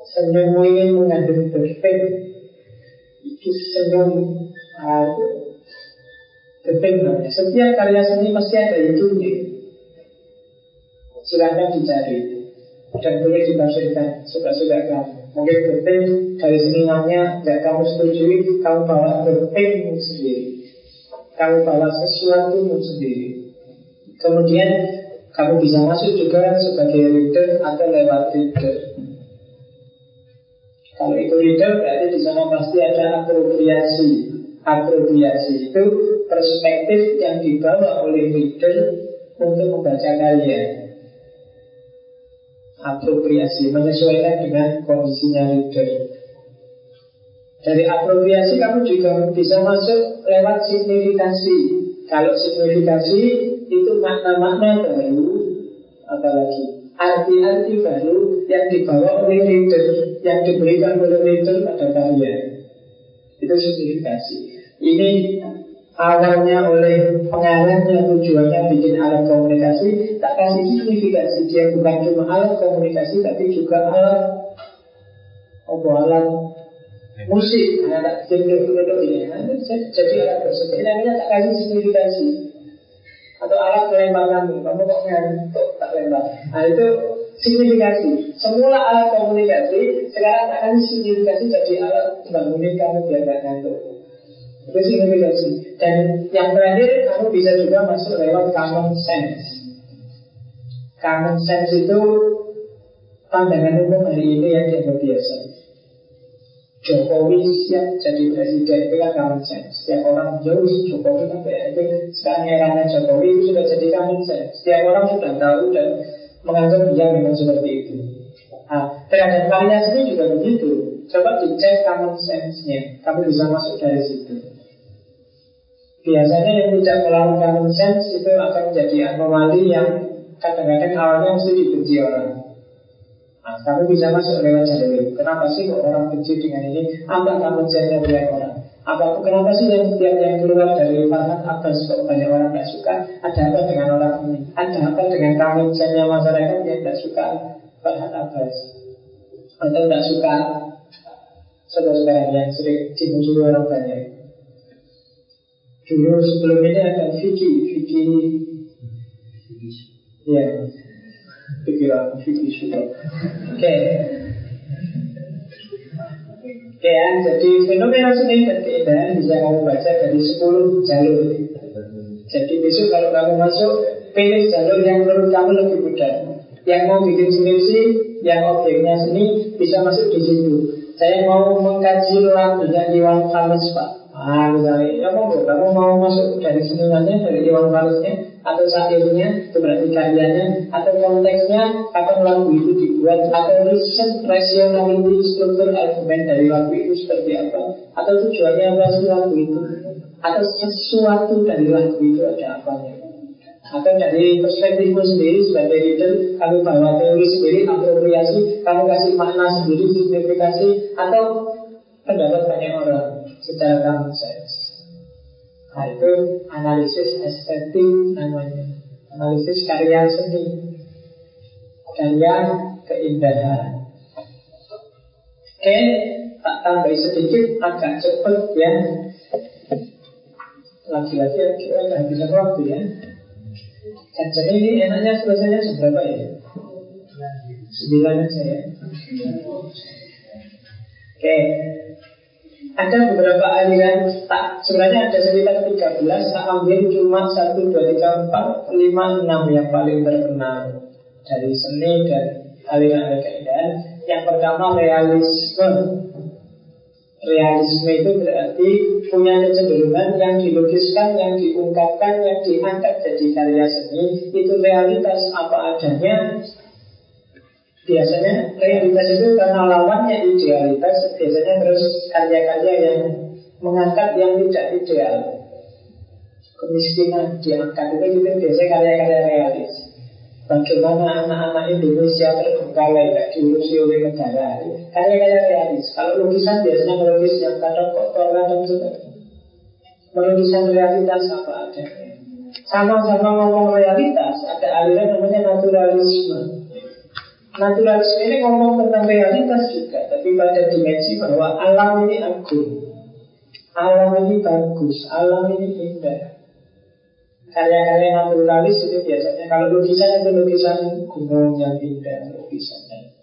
Senyummu ini mengandung perfect. Itu senyum uh, perfect Setiap karya seni pasti ada itunya. Silahkan dicari dan boleh ditafsirkan suka-suka kamu. Mungkin berpeng dari senimannya tidak kamu setujui, kamu bawa berpengmu sendiri. Kamu bawa sesuatu sendiri. Kemudian kamu bisa masuk juga sebagai reader atau lewat reader. Kalau itu reader berarti di sana pasti ada apropriasi. Apropriasi itu perspektif yang dibawa oleh reader untuk membaca karya apropriasi menyesuaikan dengan kondisinya reader. Dari apropriasi kamu juga bisa masuk lewat signifikasi. Kalau signifikasi itu makna-makna baru, apalagi arti-arti baru yang dibawa oleh reader, yang diberikan oleh reader pada karya. Itu signifikasi. Ini awalnya oleh pengarangnya tujuannya bikin alat komunikasi tak kasih signifikasi dia bukan cuma alat komunikasi tapi juga alat apa alat musik. Alat genre ini. Jadi alat tersebut ini tak kasih signifikasi atau alat melempar kamu kamu kok ngantuk tak lempar nah itu signifikasi semula alat komunikasi sekarang tak kasih jadi alat bangunin kamu biar gak ngantuk itu signifikansi. Dan yang terakhir kamu bisa juga masuk lewat common sense. Common sense itu pandangan umum hari ini yang dianggap biasa. Jokowi siap jadi presiden itu kan common sense. Setiap orang jauh Jokowi kan itu sekarang eranya Jokowi itu sudah jadi common common sense. Setiap orang sudah tahu dan menganggap dia memang seperti itu. Nah, terhadap karya sendiri juga begitu. Coba dicek common sense-nya. Kamu bisa masuk dari situ. Biasanya yang tidak melakukan sense itu akan menjadi anomali yang kadang-kadang awalnya mesti dibenci orang. Nah, kamu bisa masuk lewat jalur. Kenapa sih kok orang benci dengan ini? Apa common sense-nya banyak orang? Apa kenapa sih yang setiap yang keluar dari Farhan Abbas kok banyak orang tidak suka? Ada apa dengan orang ini? Ada apa dengan common sense-nya masyarakat yang tidak suka Farhan Abbas? Atau tidak suka saudara-saudara yang sering dimusuhi orang banyak. Dulu sebelum ini ada Vicky, Vicky, ya, pikiran Vicky sudah. Oke, Oke ya, jadi fenomena seni dan keindahan bisa kamu baca dari 10 jalur. Jadi besok kalau kamu masuk, pilih jalur yang menurut kamu lebih mudah. Yang mau bikin skripsi, yang objeknya seni, bisa masuk di situ. Saya mau mengkaji lagunya Iwan Fals Pak Ah misalnya, ya mau kamu mau masuk dari senimannya, dari Iwan Falsnya Atau sairnya, itu berarti karyanya Atau konteksnya, kapan lagu itu dibuat Atau riset rationality, struktur argumen dari lagu itu seperti apa Atau tujuannya apa sih lagu itu Atau sesuatu dari lagu itu ada apanya atau dari perspektifmu sendiri sebagai reader Kamu bawa teori sendiri, apropriasi Kamu kasih makna sendiri, signifikasi Atau pendapat banyak orang Secara common sense Nah itu analisis estetik namanya. Analisis karya seni. Karya keindahan. Oke, tak tambah sedikit agak cepat ya. Lagi-lagi kita udah bisa waktu ya. Jajan ini enaknya selesainya jam berapa ya? Sembilan aja ya. Oke Ada beberapa aliran tak Sebenarnya ada sekitar 13 Tak ambil cuma 1, 2, 3, 4, 5, 6 yang paling terkenal. Dari seni dan aliran keindahan Yang pertama realisme. Realisme itu berarti punya kecenderungan yang dilukiskan, yang diungkapkan, yang diangkat jadi karya seni. Itu realitas apa adanya Biasanya realitas itu karena lawannya idealitas Biasanya terus karya-karya yang mengangkat yang tidak ideal. Kemiskinan diangkat itu itu biasanya karya-karya realis. Bagaimana anak-anak Indonesia terbengkalai tidak diurusi oleh negara. Karya-karya realis. Kalau lukisan biasanya melukis yang kadang kotor, kadang sebagainya Melukisan realitas apa adanya. Sama-sama ngomong realitas Ada aliran namanya naturalisme Naturalisme ini ngomong tentang realitas juga. Tapi pada dimensi bahwa alam ini agung. Alam ini bagus. Alam ini indah. Karya-karya naturalis itu biasanya Kalau lukisan itu lukisan gunung yang indah Lukisannya.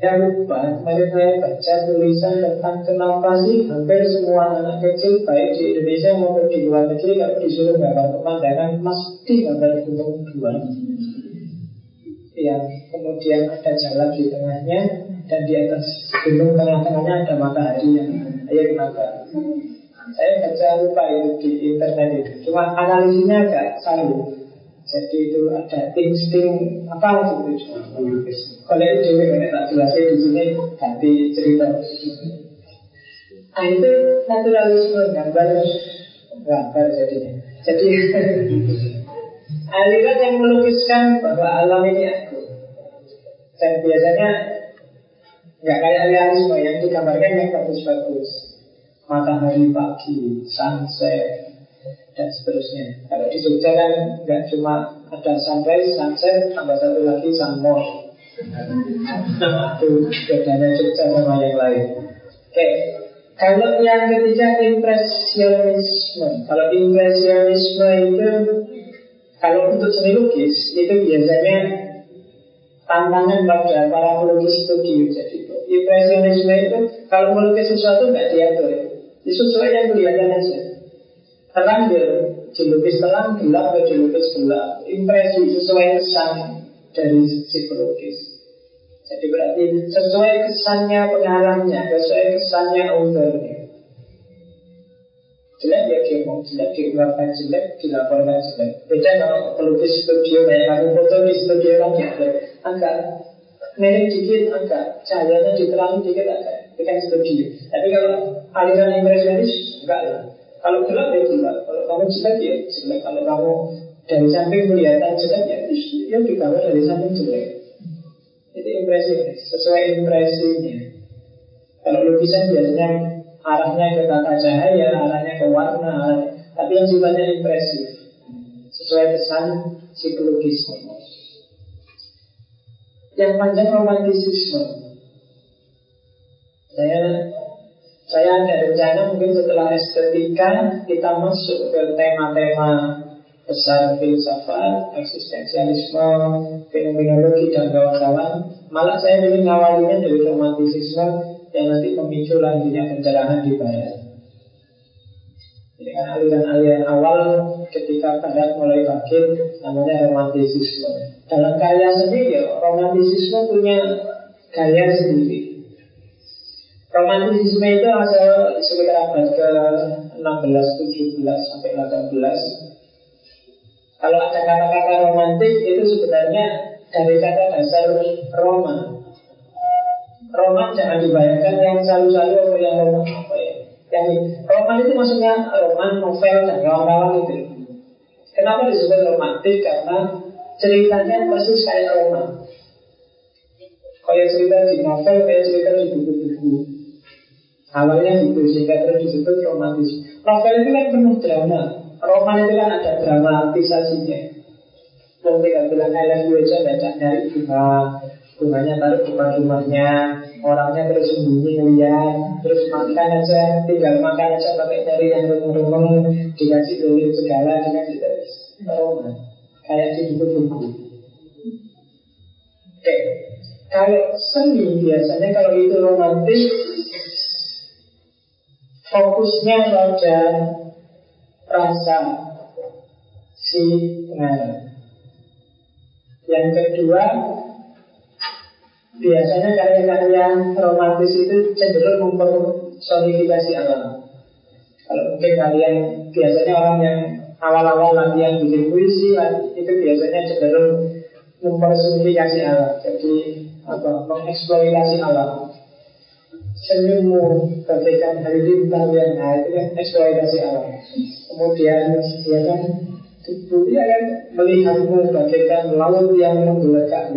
Ya lupa, kemarin saya baca tulisan tentang kenapa sih hampir semua anak kecil baik di Indonesia maupun di luar negeri kalau disuruh gambar pemandangan mesti gambar gunung dua yang kemudian ada jalan di tengahnya dan di atas gunung tengah-tengahnya ada matahari yang ayo kenapa saya baca lupa itu di internet itu. Cuma analisisnya agak saru. Jadi itu ada insting apa gitu kalau itu dewi tak jelasnya di sini ganti cerita. Nah itu naturalisme gambar. Gambar jadinya. Jadi aliran yang melukiskan bahwa alam ini aku dan biasanya nggak kayak realisme yang digambarkan yang bagus-bagus matahari pagi, sunset dan seterusnya. Kalau di Jogja kan nggak cuma ada sunrise, sunset, tambah satu lagi sunmore. Itu bedanya Jogja sama yang lain. Oke, kalau yang ketiga impresionisme. Kalau impresionisme itu kalau untuk seni lukis itu biasanya tantangan pada para pelukis studio. Jadi impresionisme itu kalau melukis sesuatu nggak diatur, sesuai yang kelihatan aja. Terang dia dilukis terang, gelap dia dilukis gelap. Impresi sesuai kesan dari si pelukis. Jadi berarti sesuai kesannya pengarangnya, sesuai kesannya authornya. Jelek ya diomong jelek, diungkapkan jelek, dilaporkan jelek. Beda kalau pelukis studio kayak kamu foto di studio lagi Agak mirip dikit, agak cahayanya diterangi dikit agak Itu kan studio Tapi kalau aliran impresionis, enggak lah. Kalau gelap ya gelap, kalau kamu jelek ya jelek. Kalau kamu dari samping kelihatan jelek ya ya digambar dari samping jelek. Itu impresi, sesuai impresinya. Kalau lukisan biasanya arahnya ke tata cahaya, arahnya ke warna, arahnya, tapi yang sifatnya impresif, sesuai pesan psikologis. Yang panjang romantisisme. Saya saya ada rencana mungkin setelah estetika kita masuk ke tema-tema besar filsafat, eksistensialisme, fenomenologi dan kawan-kawan. Malah saya ingin ngawalinya dari romantisisme yang nanti memicu lanjutnya pencerahan di barat. Jadi kan aliran-aliran awal ketika barat mulai bangkit namanya romantisisme. Dalam karya sendiri romantisisme punya gaya sendiri. Romantisisme itu asal sekitar abad ke-16, 17 sampai 18. Kalau ada kata-kata romantis itu sebenarnya dari kata dasar Roma Roman jangan dibayangkan yang selalu-selalu atau yang apa ya. Yang roman itu maksudnya roman, novel dan kawan-kawan itu. Kenapa disebut romantis? Karena ceritanya persis kayak roman. Kayak cerita di novel, kayak cerita di buku-buku. Awalnya gitu sehingga terus disebut romantis. Novel itu kan penuh drama. Roman itu kan ada dramatisasinya. Mungkin tinggal bilang I aja baca dari bunga taruh depan rumahnya orangnya terus sembunyi ngeliat terus makan aja tinggal makan aja pakai cari yang rumeng-rumeng dikasih duit segala dikasih terus. Oh, kayak di buku-buku. Oke. Kalau seni biasanya kalau itu romantis fokusnya pada rasa si pengarang yang kedua biasanya karya-karya romantis itu cenderung mempersonifikasi alam. Kalau mungkin kalian biasanya orang yang awal-awal latihan bikin puisi itu biasanya cenderung mempersonifikasi alam. Jadi apa? Mengeksploitasi alam. Senyummu bagaikan hari bintang yang nah itu kan eksploitasi alam. Kemudian ya kan dia kan melihatmu bagaikan laut yang menggelegar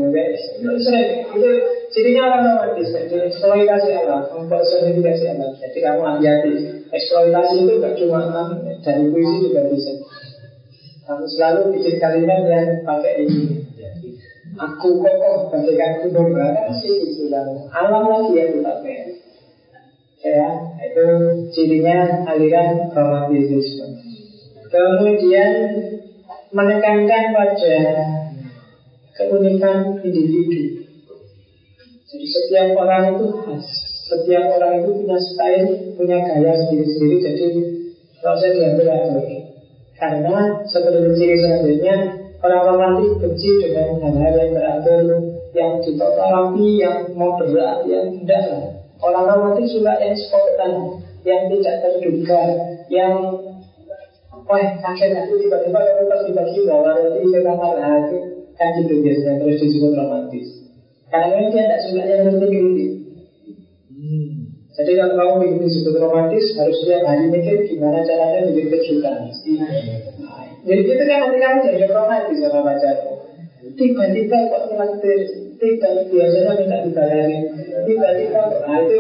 Sering itu cirinya orang romantis Jadi eksploitasi alam Mempersonifikasi alam Jadi kamu hati-hati Eksploitasi itu gak cuma dari puisi juga bisa Kamu selalu bikin kalimat yang pakai ini Aku kokoh bagaikan gunung kan sih itu Alam lagi yang dipakai Ya, itu cirinya aliran romantisisme. Kemudian menekankan pada keunikan individu. Jadi setiap orang itu khas, setiap orang itu punya style, punya gaya sendiri-sendiri. Jadi kalau saya diambil atur. Karena seperti ciri selanjutnya orang romantis benci dengan hal-hal yang teratur, yang ditata rapi, yang moderat, yang tidak. Orang romantis suka yang spontan, yang tidak terduga, yang Wah, kaget aku tiba-tiba kamu pas dibagi bahwa nanti ke kamar hati kan gitu biasanya terus disebut romantis. Karena dia tidak suka yang ngerti-ngerti. Hmm. Jadi kalau kamu bikin disebut romantis, harus dia hari mikir gimana caranya bikin kejutan. Jadi itu kan nanti kamu jadi romantis sama pacarmu. Tiba-tiba kok traktir, tiba biasanya minta dibayarin, tiba-tiba kok, nah itu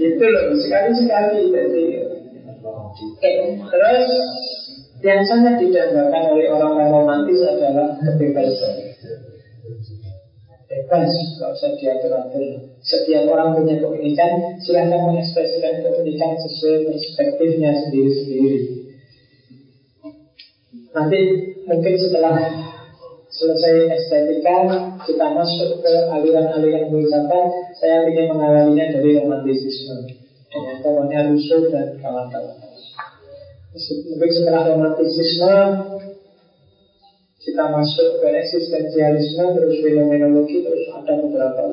itu loh sekali-sekali jadi Oke, terus yang sangat didambakan oleh orang-orang romantis adalah kebebasan. Bebas, nggak usah diatur-atur. Setiap orang punya keunikan, silahkan mengekspresikan keunikan sesuai perspektifnya sendiri-sendiri. Nanti mungkin setelah selesai estetika, kita masuk ke aliran-aliran filsafat. Saya ingin mengawalinya dari romantisisme dengan kawannya Rousseau dan kawan-kawan. Mungkin setelah romantisisme kita masuk ke eksistensialisme terus fenomenologi terus ada beberapa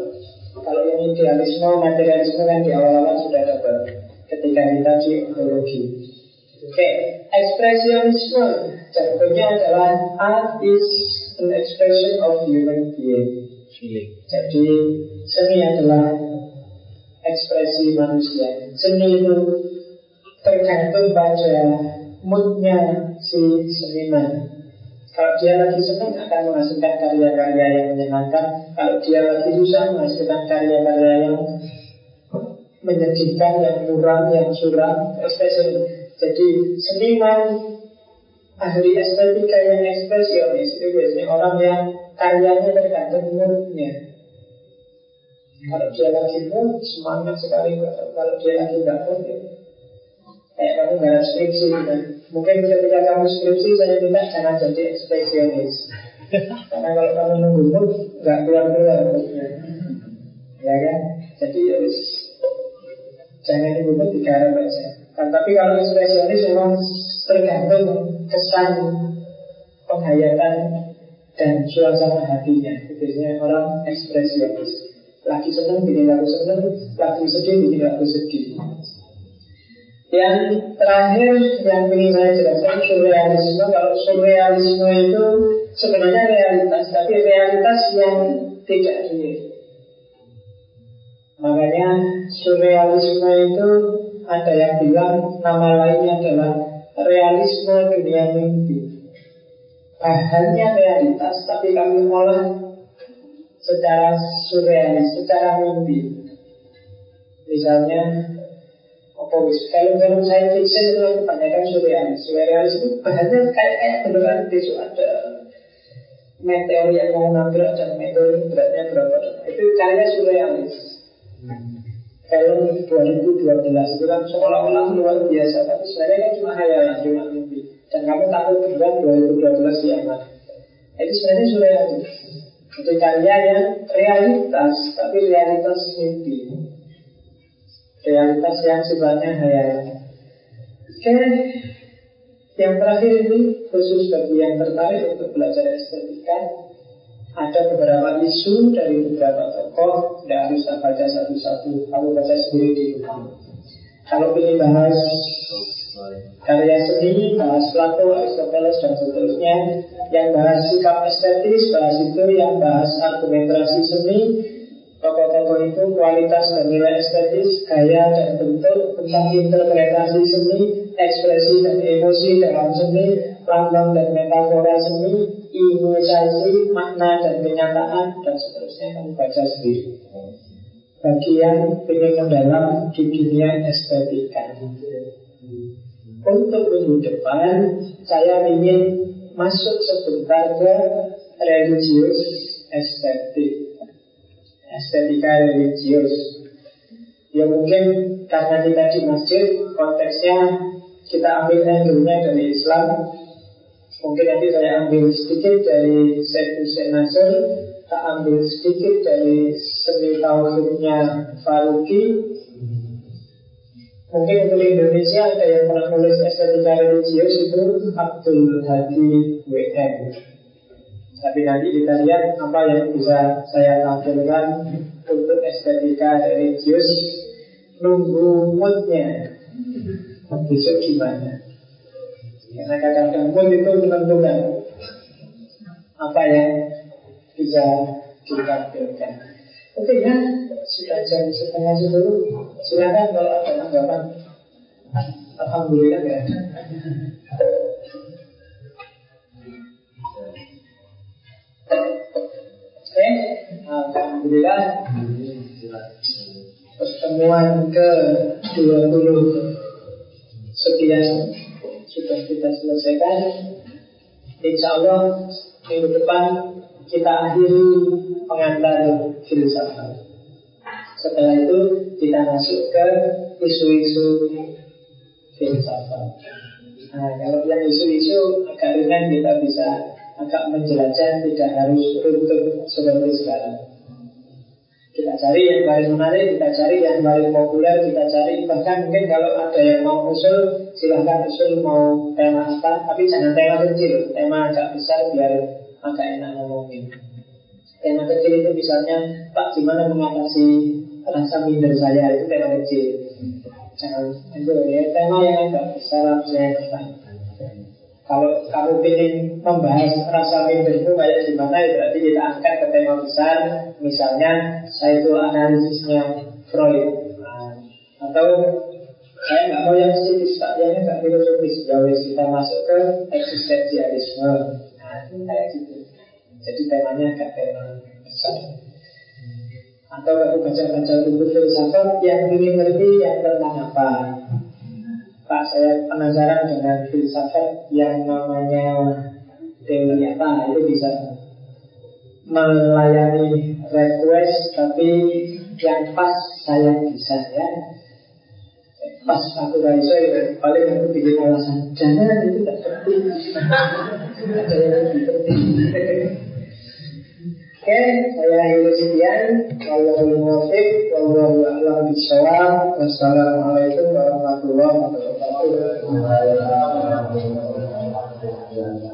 kalau yang idealisme materialisme kan di awal-awal sudah dapat ketika kita di ontologi. Oke, ekspresionisme jargonnya adalah art is an expression of human being. Feeling. Jadi seni adalah ekspresi manusia. Seni itu tergantung pada moodnya si seniman. Kalau dia lagi senang akan menghasilkan karya-karya yang menyenangkan. Kalau dia lagi susah menghasilkan karya-karya yang menyedihkan, yang muram, yang suram, ekspresi. Jadi seniman ahli estetika yang ekspresionis itu biasanya orang yang karyanya tergantung moodnya. Kalau dia lagi mood, semangat sekali. Kalau dia lagi nggak mood, ya. kayak kamu nggak skripsi kan. Mungkin ketika kamu skripsi, saya minta jangan jadi ekspresionis. Karena kalau kamu nunggu mood, nggak keluar-keluar. Ya kan? Jadi harus jangan nunggu mood digarap aja. Kan, tapi kalau ekspresionis memang tergantung kesan penghayatan dan suasana hatinya. Biasanya orang ekspresionis. Lagi senang bikin lagu senang, lagi sedih bikin lagu sedih. Yang terakhir yang ingin saya jelaskan surrealisme. Kalau surrealisme itu sebenarnya realitas, tapi realitas yang tidak real. Makanya surrealisme itu ada yang bilang nama lainnya adalah realisme dunia mimpi. Bahannya realitas, tapi kami olah secara surrealis, secara mimpi. Misalnya, apa film-film science fiction itu kebanyakan surrealis. Surrealis itu bahannya kayak kayak beneran besok ada meteor yang mau nabrak dan meteor beratnya berapa itu karya surrealis. Film 2012 itu kan seolah-olah luar biasa, tapi sebenarnya cuma hayalan, cuma mimpi. Dan kamu takut beneran 2012 kiamat. Itu sebenarnya surrealis. Itu karya yang realitas, tapi realitas mimpi. Realitas yang sifatnya hayalan. Oke, yang terakhir ini khusus bagi yang tertarik untuk belajar estetika. Ada beberapa isu dari beberapa tokoh, tidak harus tak baca satu-satu, kamu baca sendiri di rumah. Kalau ingin bahas karya seni, bahas Plato, Aristoteles, dan seterusnya Yang bahas sikap estetis, bahas itu Yang bahas argumentasi seni Tokoh-tokoh itu kualitas dan nilai estetis Gaya dan bentuk Tentang interpretasi seni Ekspresi dan emosi dalam seni Lambang dan metafora seni Imunisasi, makna dan kenyataan Dan seterusnya. Kamu baca sendiri. Bagi yang ingin mendalam di dunia estetika. Untuk minggu depan saya ingin masuk sebentar ke religius estetik, estetika religius. Ya mungkin karena kita di masjid konteksnya kita ambil angle-nya dari Islam. Mungkin nanti saya ambil sedikit dari Syed Hussein Nasr Tak ambil sedikit dari seni tauhidnya Faruqi Mungkin untuk Indonesia ada yang pernah nulis estetika religius itu Abdul Hadi WM Tapi nanti kita lihat apa yang bisa saya tampilkan untuk estetika religius Nunggu moodnya Besok gimana Karena kadang-kadang mood itu menentukan Apa yang bisa ditampilkan. Oke ya, sudah jam setengah sepuluh. Silakan kalau ada tanggapan. Alhamdulillah ya. Oke, Alhamdulillah Pertemuan ke 20 Sekian Sudah kita selesaikan Insya Allah Minggu depan kita akhiri pengantar filsafat. Setelah itu kita masuk ke isu-isu filsafat. Nah, kalau yang isu-isu agak ringan kita bisa agak menjelajah, tidak harus runtuh seperti sekarang. Kita cari yang paling menarik, kita cari yang paling populer, kita cari bahkan mungkin kalau ada yang mau usul, silahkan usul mau tema apa, tapi jangan tema kecil, tema agak besar biar agak enak ngomongin. Tema kecil itu misalnya, Pak gimana mengatasi rasa minder saya itu tema kecil. Jangan itu ya tema yang agak besar saya pertahankan. Kalau kamu ingin membahas rasa mindermu kayak gimana ya berarti kita angkat ke tema besar. Misalnya saya itu analisisnya Freud. Nah, atau saya nggak mau yang psikis, yang nggak filosofis. Ya kita masuk ke eksistensialisme. Nah, kayak gitu. Jadi temanya agak tema besar. Atau kalau baca-baca buku filsafat yang ingin ngerti yang tentang apa. Pak, saya penasaran dengan filsafat yang namanya teori apa, itu bisa melayani request tapi yang pas saya bisa ya pas aku raiso ya paling aku bikin alasan jangan itu tidak penting ada yang lebih penting Oke, saya akhiri sekian. Wallahul muwaffiq, wallahu a'lam bishawab. Wassalamualaikum warahmatullahi wabarakatuh. Thank you.